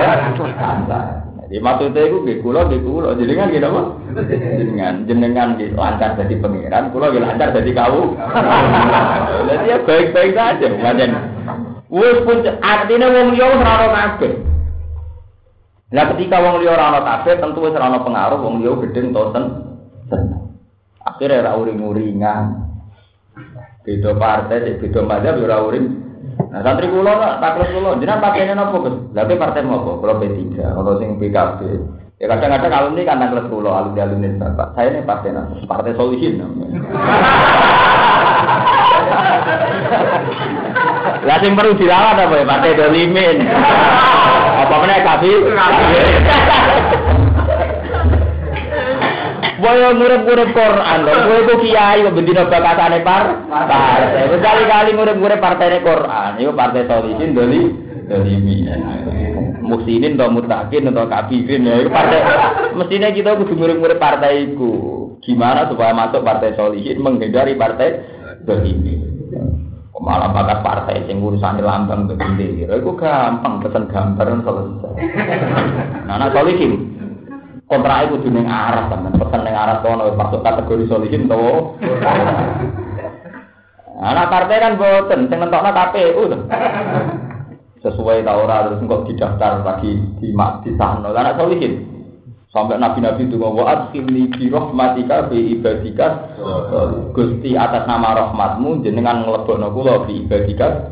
anak. Jadi maksudnya itu nggih kula nggih kula jenengan nggih napa? Jenengan jenengan nggih lancar dadi pangeran, kula nggih lancar dadi kau. Jadi ya baik-baik saja, pancen. Wis pun artinya wong liya ora ora kabeh. Nah ketika wong liya ora ana kabeh tentu wis ora ana pengaruh wong liya gedeng to ten. Akhire ora uring-uringan. Beda partai, beda mazhab ora uring. Nah santri kula tak taklet kula, jenengan partainya napa, Gus? Lha partai napa? Kula P3, ana sing PKB. Ya kadang-kadang alumni kan taklet kula, alumni alumni Bapak. Saya ini partai napa? Partai Solihin namanya. Lah sing perlu dilawan apa ya? Partai Dolimin. Apa meneh kafi? Boyo ngurip-ngurip Quran lho, kowe ku kiai kok bendina bakatane par. Partai. Kali-kali ngurip-ngurip partene Quran, iku partai Solihin doli dolimi. Muksinin atau mutakin atau kafirin ya, itu partai. Mestinya kita kudu ngurip-ngurip partai iku. Gimana supaya masuk partai Solihin menghindari partai dolimi. malah bakat partai sing urusan lambang begini itu gampang pesen gambar selesai nah nah solihin kontrak itu di arah kan pesen neng arah kono masuk kategori solihin tuh. Anak partai kan boten sing nentokno KPU tuh. Sesuai ora terus kok didaftar lagi di di sana anak solihin. Sampai nabi-nabi itu ngomong adkhilni bi rahmatika bi ibadika. Gusti atas nama rahmatmu jenengan nglebokno kula bi ibadika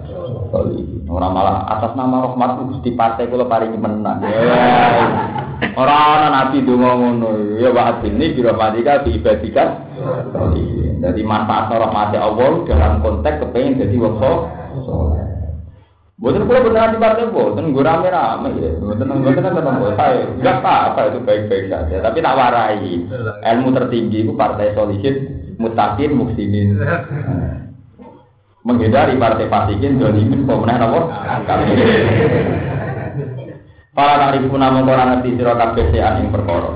Ora malah atas nama rahmatmu Gusti partai kula paringi menang. Ora ana nabi donga ngono. Ya wa adkhilni bi rahmatika bi ibadika Jadi manfaat rahmat Allah dalam konteks kepengen jadi wong. Bukan kalau beneran di partai bukan gue rame rame ya, bukan bukan kan tetap gue saya nggak apa itu baik baik saja, tapi tak warai. Ilmu tertinggi itu partai solihin, mutakin, muksimin, menghindari partai fasikin, dolimin, pemenang apa? Kami. Para tarifu namun orang ngerti siro kabeh yang perkara.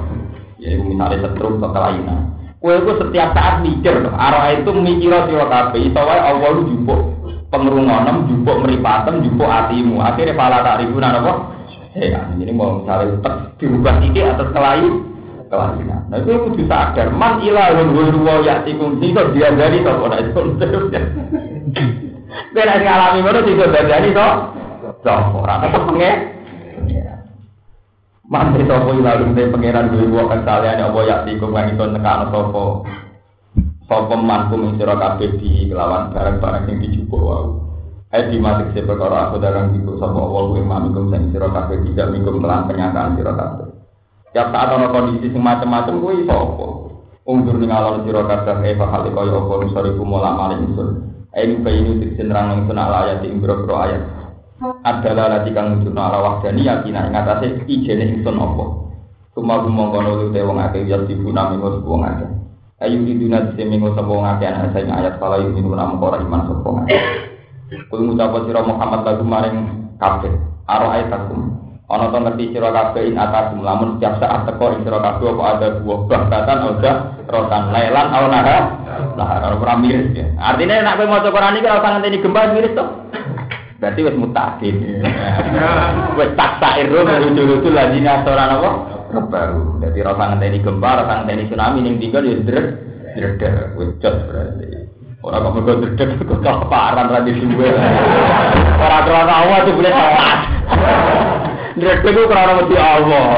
Ya misalnya setrum atau kelainan. Kue itu setiap saat mikir, arah itu mikir siro kabeh, itu wae Allah lu jumpuk pengrungonem jupuk meripatem jupuk hatimu akhirnya pala tak ribu apa ya ini mau misalnya dirubah ini atau kelahi kelainan nah itu kudu sadar man ilahun wa ya'tikum itu dia dari ora itu Kena ngalami ngono sing dadani to sapa ora tetep penge Mantri sapa ilahun te pangeran duwe wa kesalian apa ya'tikum kang itu nekano sapa Sopo mankum ing sira kabeh di kelawan barang-barang sing dijupuk wae. Hai di matik se perkara aku darang iku sapa Allah kuwi mankum sing sira kabeh tidak mingkum kelan kenyataan sira kabeh. Tiap saat ana kondisi sing macam-macam kuwi sapa? Ungdur ning alon sira kabeh e bakal kaya apa nusari kumula maling ingsun. Ayo bayinu tiksin rang ingsun ala ayat ing boro ayat. Adalah lati kang nunjukno ala wahdani yakin ing atase ijene ingsun apa. Cuma gumong kono lu wong akeh ya dibunami wong akeh. Ayu di dunia di sini nggak sebuah ngakian saya ayat salah yuk ini nama orang iman sebuah ngakian. Kau ngucap siro Muhammad lagu maring kafe. Aro ayat takum. Ono to ngerti siro kafe in atakum. Lamun setiap saat teko in siro kafe apa ada buah bahkatan oda rotan lelan au nara. Nah, orang miris ya. Artinya nak kowe maca Quran iki ora usah ngenteni gempa miris to. Berarti wis mutakin. Wis tak sair menuju-nuju lagi ora apa? Kebaru. Jadi ora usah ngenteni gempa, ora usah ngenteni tsunami ning tinggal ya dredeg. Dredeg jos berarti. Ora kok mergo dredeg kok kelaparan ra di suwe. Ora krana Allah tuh boleh tepat. Dredeg ku krana mesti Allah.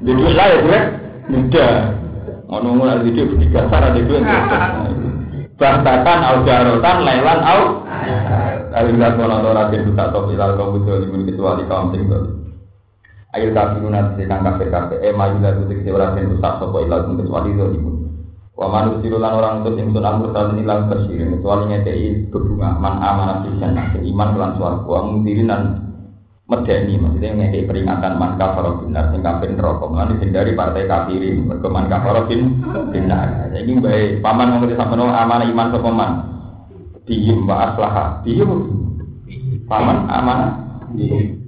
Jadi saya dredeg. Mudah. Ono lagi dia tiga cara di dua. Bahkan au jarotan lelan au. Alhamdulillah kono ora den tak top ilal kaum itu kecuali kaum sing Ayo tapi guna sedang kafe kafe. Eh maju lah itu kita orang yang rusak sopo ilah pun kecuali ibu. Wa manusia lan orang itu yang sun amur saat ini lang tersirin kecuali ngekei berbunga man amanah bisa nasir iman kelan suara wa mundirin dan medeni maksudnya ngekei peringatan man kafaro binar sing kafir neraka lan hindari partai kafirin mergo man kafaro bin binar. Ini baik paman mengerti sampai amanah iman sopo man. Dihim wa aslaha. Dihim paman amanah.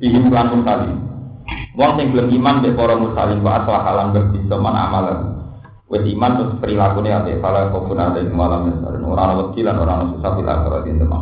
Dihim lan tali. Wong sing belum iman be para mursalin wa aslah halan berbisa man amalan. Wis iman terus perilakunya ate salah kok benar dari malam ora ana wedi lan ora ana susah bila ora dinten